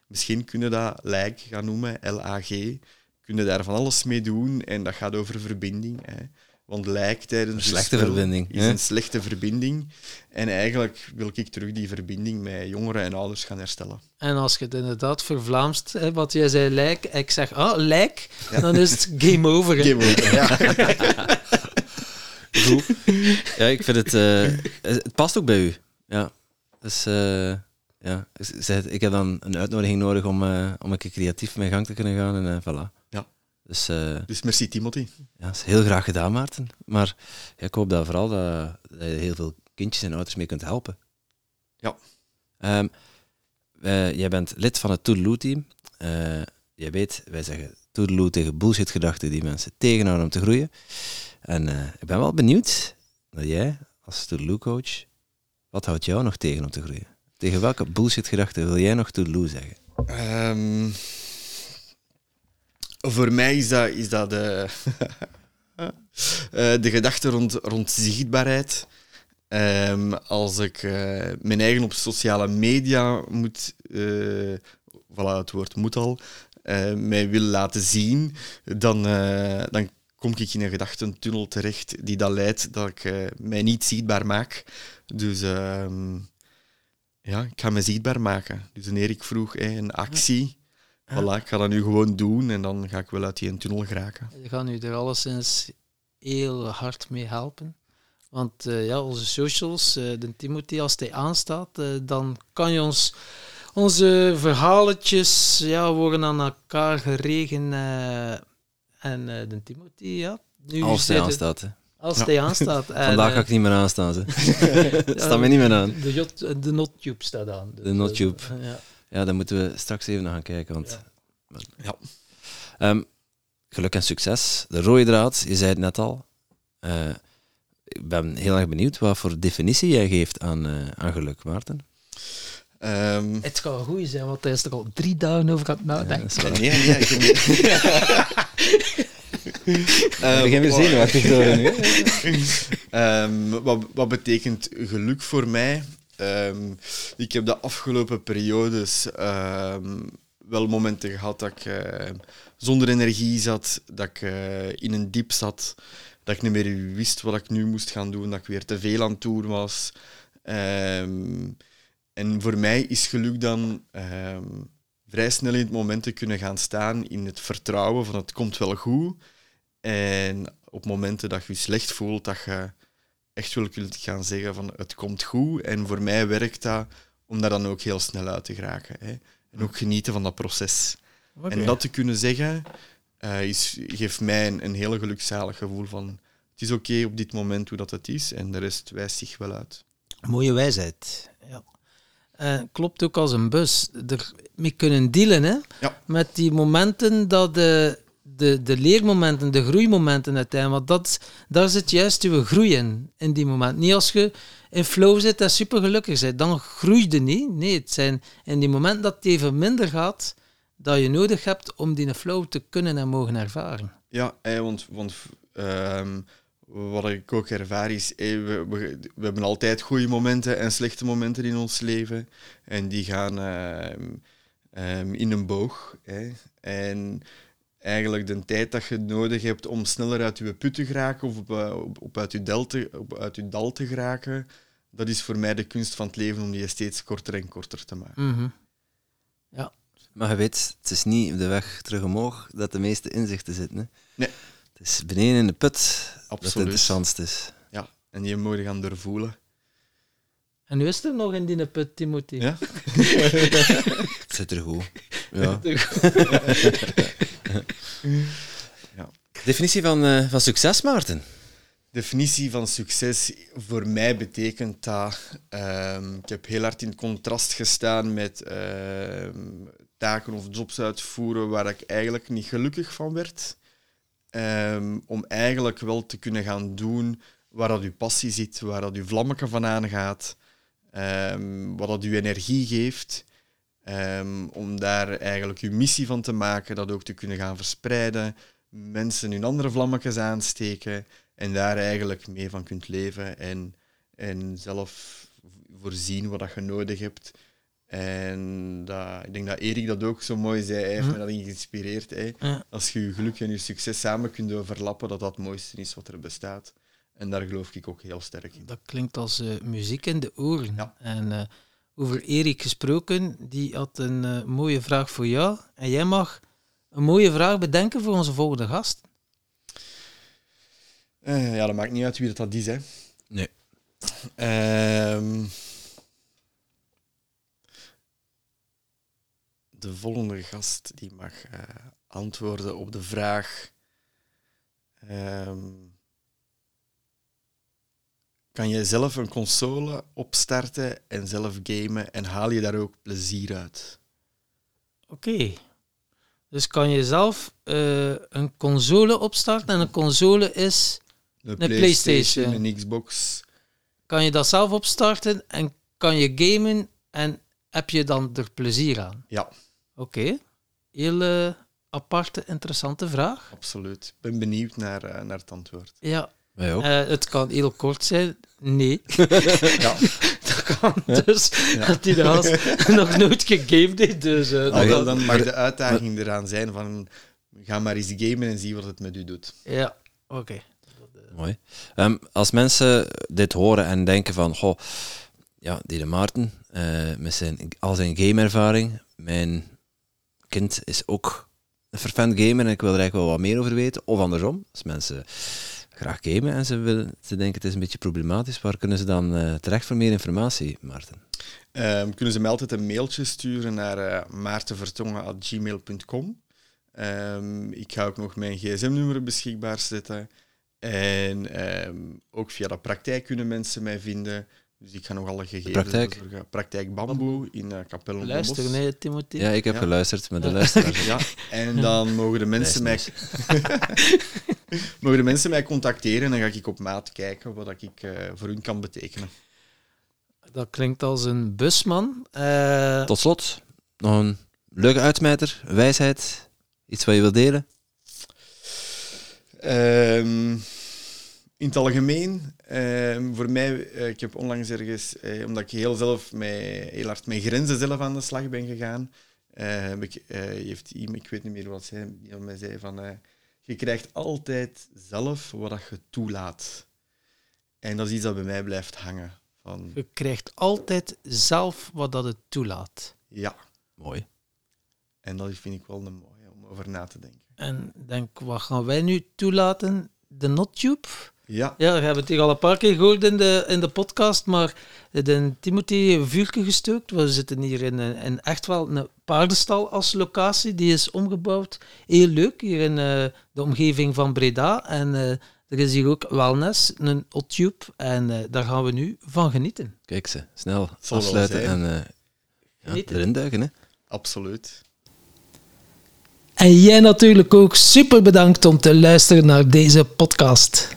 misschien kunnen dat like gaan noemen, L-A-G kunnen daar van alles mee doen en dat gaat over verbinding. Hè. Want lijk tijdens Een slechte spel verbinding, is hè? een slechte verbinding. En eigenlijk wil ik terug die verbinding met jongeren en ouders gaan herstellen. En als je het inderdaad vervlaamst, hè, wat jij zei, lijk, ik zeg, ah, lijk, dan is het game over. hè. Game over, ja. [laughs] Goed. Ja, ik vind het... eh, het past ook bij u. Ja. Dus... eh, ja. Ik heb dan een uitnodiging nodig om, eh, om een keer creatief mijn gang te kunnen gaan. En voilà. Dus, uh, dus merci Timothy. Ja, dat is heel graag gedaan, Maarten. Maar ik hoop dat vooral dat, dat je heel veel kindjes en ouders mee kunt helpen. Ja. Um, wij, jij bent lid van het Toedeloe-team. Uh, je weet, wij zeggen Toedeloe tegen bullshit-gedachten die mensen tegenhouden om te groeien. En uh, ik ben wel benieuwd dat jij, als Toedeloe-coach, wat houdt jou nog tegen om te groeien? Tegen welke bullshit-gedachten wil jij nog Toedeloe zeggen? Um, voor mij is dat, is dat de, uh, [laughs] de gedachte rond, rond zichtbaarheid. Um, als ik uh, mijn eigen op sociale media moet, voilà, het woord moet al, mij wil laten zien, dan, dan kom ik in een gedachtentunnel terecht die dat leidt dat ik mij niet zichtbaar maak. Dus um, ja, ik ga me zichtbaar maken. Dus wanneer ik vroeg een actie. Voilà, ik ga dat nu gewoon doen en dan ga ik wel uit die tunnel geraken. Je gaat nu er alleszins heel hard mee helpen. Want uh, ja, onze socials, uh, de Timothy, als hij aanstaat, uh, dan kan je ons onze verhaletjes ja, worden aan elkaar geregen. en de Timothy, ja. Nu als hij aanstaat, hè. Als hij ja. aanstaat. [laughs] Vandaag ga ik niet meer aanstaan. Ze. [laughs] staat me niet meer aan. De nottube staat aan. Dus, de nottube. ja. Ja, dan moeten we straks even naar gaan kijken. Want, ja. Um, geluk en succes. De rode draad, je zei het net al. Uh, ik ben heel erg benieuwd wat voor definitie jij geeft aan, uh, aan geluk, Maarten. Um, het gaat goed zijn, want hij is er al drie dagen over aan het nadenken. Ja, nee, nee, ik uh, [laughs] begin weer zenuwachtig te worden nu. [laughs] um, wat, wat betekent geluk voor mij? Um, ik heb de afgelopen periodes um, wel momenten gehad dat ik uh, zonder energie zat, dat ik uh, in een diep zat, dat ik niet meer wist wat ik nu moest gaan doen, dat ik weer te veel aan doen was. Um, en voor mij is geluk dan vrij snel in het moment te kunnen gaan staan in het vertrouwen van het komt wel goed. En op momenten dat je je slecht voelt, dat je echt wel kunt gaan zeggen van het komt goed. En voor mij werkt dat om daar dan ook heel snel uit te geraken. Hè. En ook genieten van dat proces. Okay. En dat te kunnen zeggen, uh, is, geeft mij een, een heel gelukzalig gevoel van het is oké okay op dit moment hoe dat het is en de rest wijst zich wel uit. Mooie wijsheid. Ja. Uh, klopt ook als een bus. Er mee kunnen dealen hè? Ja. met die momenten dat de, de, de leermomenten, de groeimomenten uiteindelijk. Want dat, daar zit juist uw groei in, in die moment. Niet als je in flow zit en super gelukkig bent, dan groei je niet. Nee, het zijn in die momenten dat het even minder gaat, dat je nodig hebt om die flow te kunnen en mogen ervaren. Ja, want, want um, wat ik ook ervaar is, we, we, we, hebben altijd goede momenten en slechte momenten in ons leven. En die gaan um, um, in een boog. En eigenlijk de tijd dat je nodig hebt om sneller uit je put te geraken of op, op, op uit, je dal te, op, uit je dal te geraken, dat is voor mij de kunst van het leven om die steeds korter en korter te maken. Mm -hmm. Ja. Maar je weet, het is niet op de weg terug omhoog dat de meeste inzichten zitten. Hè? Nee. Het is beneden in de put Absoluut. dat het interessantst is. Ja, en die moet je gaan doorvoelen. En nu is er nog in die put, Timothy. Ja? [laughs] het zit er goed. Ja. [laughs] ja. Definitie van, uh, van succes, Maarten? Definitie van succes voor mij betekent dat... Uh, ik heb heel hard in contrast gestaan met uh, taken of jobs uitvoeren waar ik eigenlijk niet gelukkig van werd. Um, om eigenlijk wel te kunnen gaan doen waar dat uw passie zit, waar dat uw vlammetje van aangaat, um, wat dat uw energie geeft. Um, om daar eigenlijk uw missie van te maken, dat ook te kunnen gaan verspreiden, mensen hun andere vlammetjes aansteken en daar eigenlijk mee van kunt leven en, en zelf voorzien wat dat je nodig hebt. En dat, ik denk dat Erik dat ook zo mooi zei, hij heeft Mhm. me dat geïnspireerd. Hè. Als je je geluk en je succes samen kunt overlappen, dat dat het mooiste is wat er bestaat. En daar geloof ik ook heel sterk in. Dat klinkt als eh, muziek in de oren. Ja. En eh, over Erik gesproken, die had een eh, mooie vraag voor jou. En jij mag een mooie vraag bedenken voor onze volgende gast. Eh, ja, dat maakt niet uit wie dat, dat is. Hè. Nee. Ehm, de volgende gast die mag eh, antwoorden op de vraag. ehm, kan je zelf een console opstarten en zelf gamen en haal je daar ook plezier uit? Oké. Dus kan je zelf eh, een console opstarten en een console is... Een PlayStation. een Xbox. Kan je dat zelf opstarten en kan je gamen en heb je dan er plezier aan? Ja, Oké. Heel eh, aparte, interessante vraag. absoluut. Ik ben benieuwd naar, eh, naar het antwoord. Ja. Wij ook. Eh, het kan heel kort zijn. Nee. [laughs] Ja. [laughs] dat kan dus. Dat hij de gast [laughs] nog nooit gegamed heeft. Dus, eh, dat- wel, dan mag de uitdaging eraan zijn van ga maar eens gamen en zie wat het met u doet. Ja, oké. Mooi. Ehm, als mensen dit horen en denken van, goh, ja, die de Maarten, eh, met zijn, al zijn gameervaring, mijn kind is ook een vervent gamer en ik wil er eigenlijk wel wat meer over weten. Of andersom, als mensen graag gamen en ze, willen, ze denken het is een beetje problematisch, waar kunnen ze dan eh, terecht voor meer informatie, Maarten? Ehm, kunnen ze mij altijd een mailtje sturen naar uh, maartenvertongen.gmail.com. Ehm, ik ga ook nog mijn gsm-nummer beschikbaar zetten. En ehm, ook via de praktijk kunnen mensen mij vinden. Dus ik ga nog alle gegevens praktijk? bezorgen. Praktijk Bamboe in uh, Capelle Luister, nee, Timothy. Ja, ik heb Ja. geluisterd met de [laughs] Ja. luisteraars. Ja, en dan mogen de mensen mij, [laughs] [laughs] [laughs] mogen de mensen mij contacteren en dan ga ik op maat kijken wat ik eh, voor hun kan betekenen. Dat klinkt als een busman. Eh, Tot slot, nog een leuke uitsmijter, wijsheid, iets wat je wilt delen? Ehm, in het algemeen, ehm, voor mij, eh, ik heb onlangs ergens, eh, omdat ik heel, zelf met, heel hard met grenzen zelf aan de slag ben gegaan, eh, heb ik, eh, heeft iemand, ik weet niet meer wat zij, mij zei, van, eh, je krijgt altijd zelf wat dat je toelaat. En dat is iets dat bij mij blijft hangen. Van, je krijgt altijd zelf wat dat het toelaat. ja, Mooi. en dat vind ik wel een mooie om over na te denken. En denk, wat gaan wij nu toelaten? De NotTube? Ja, Ja, we hebben het hier al een paar keer gehoord in de, in de podcast, maar de Timothy heeft een vuurtje gestookt. We zitten hier in, een, in echt wel een paardenstal als locatie. Die is omgebouwd. Heel leuk, hier in eh, de omgeving van Breda. En eh, er is hier ook wellness, een hot. En eh, daar gaan we nu van genieten. Kijk ze, snel afsluiten zijn. en eh, ja, Genieten. erin duiken. Hè. absoluut. En jij natuurlijk ook super bedankt om te luisteren naar deze podcast.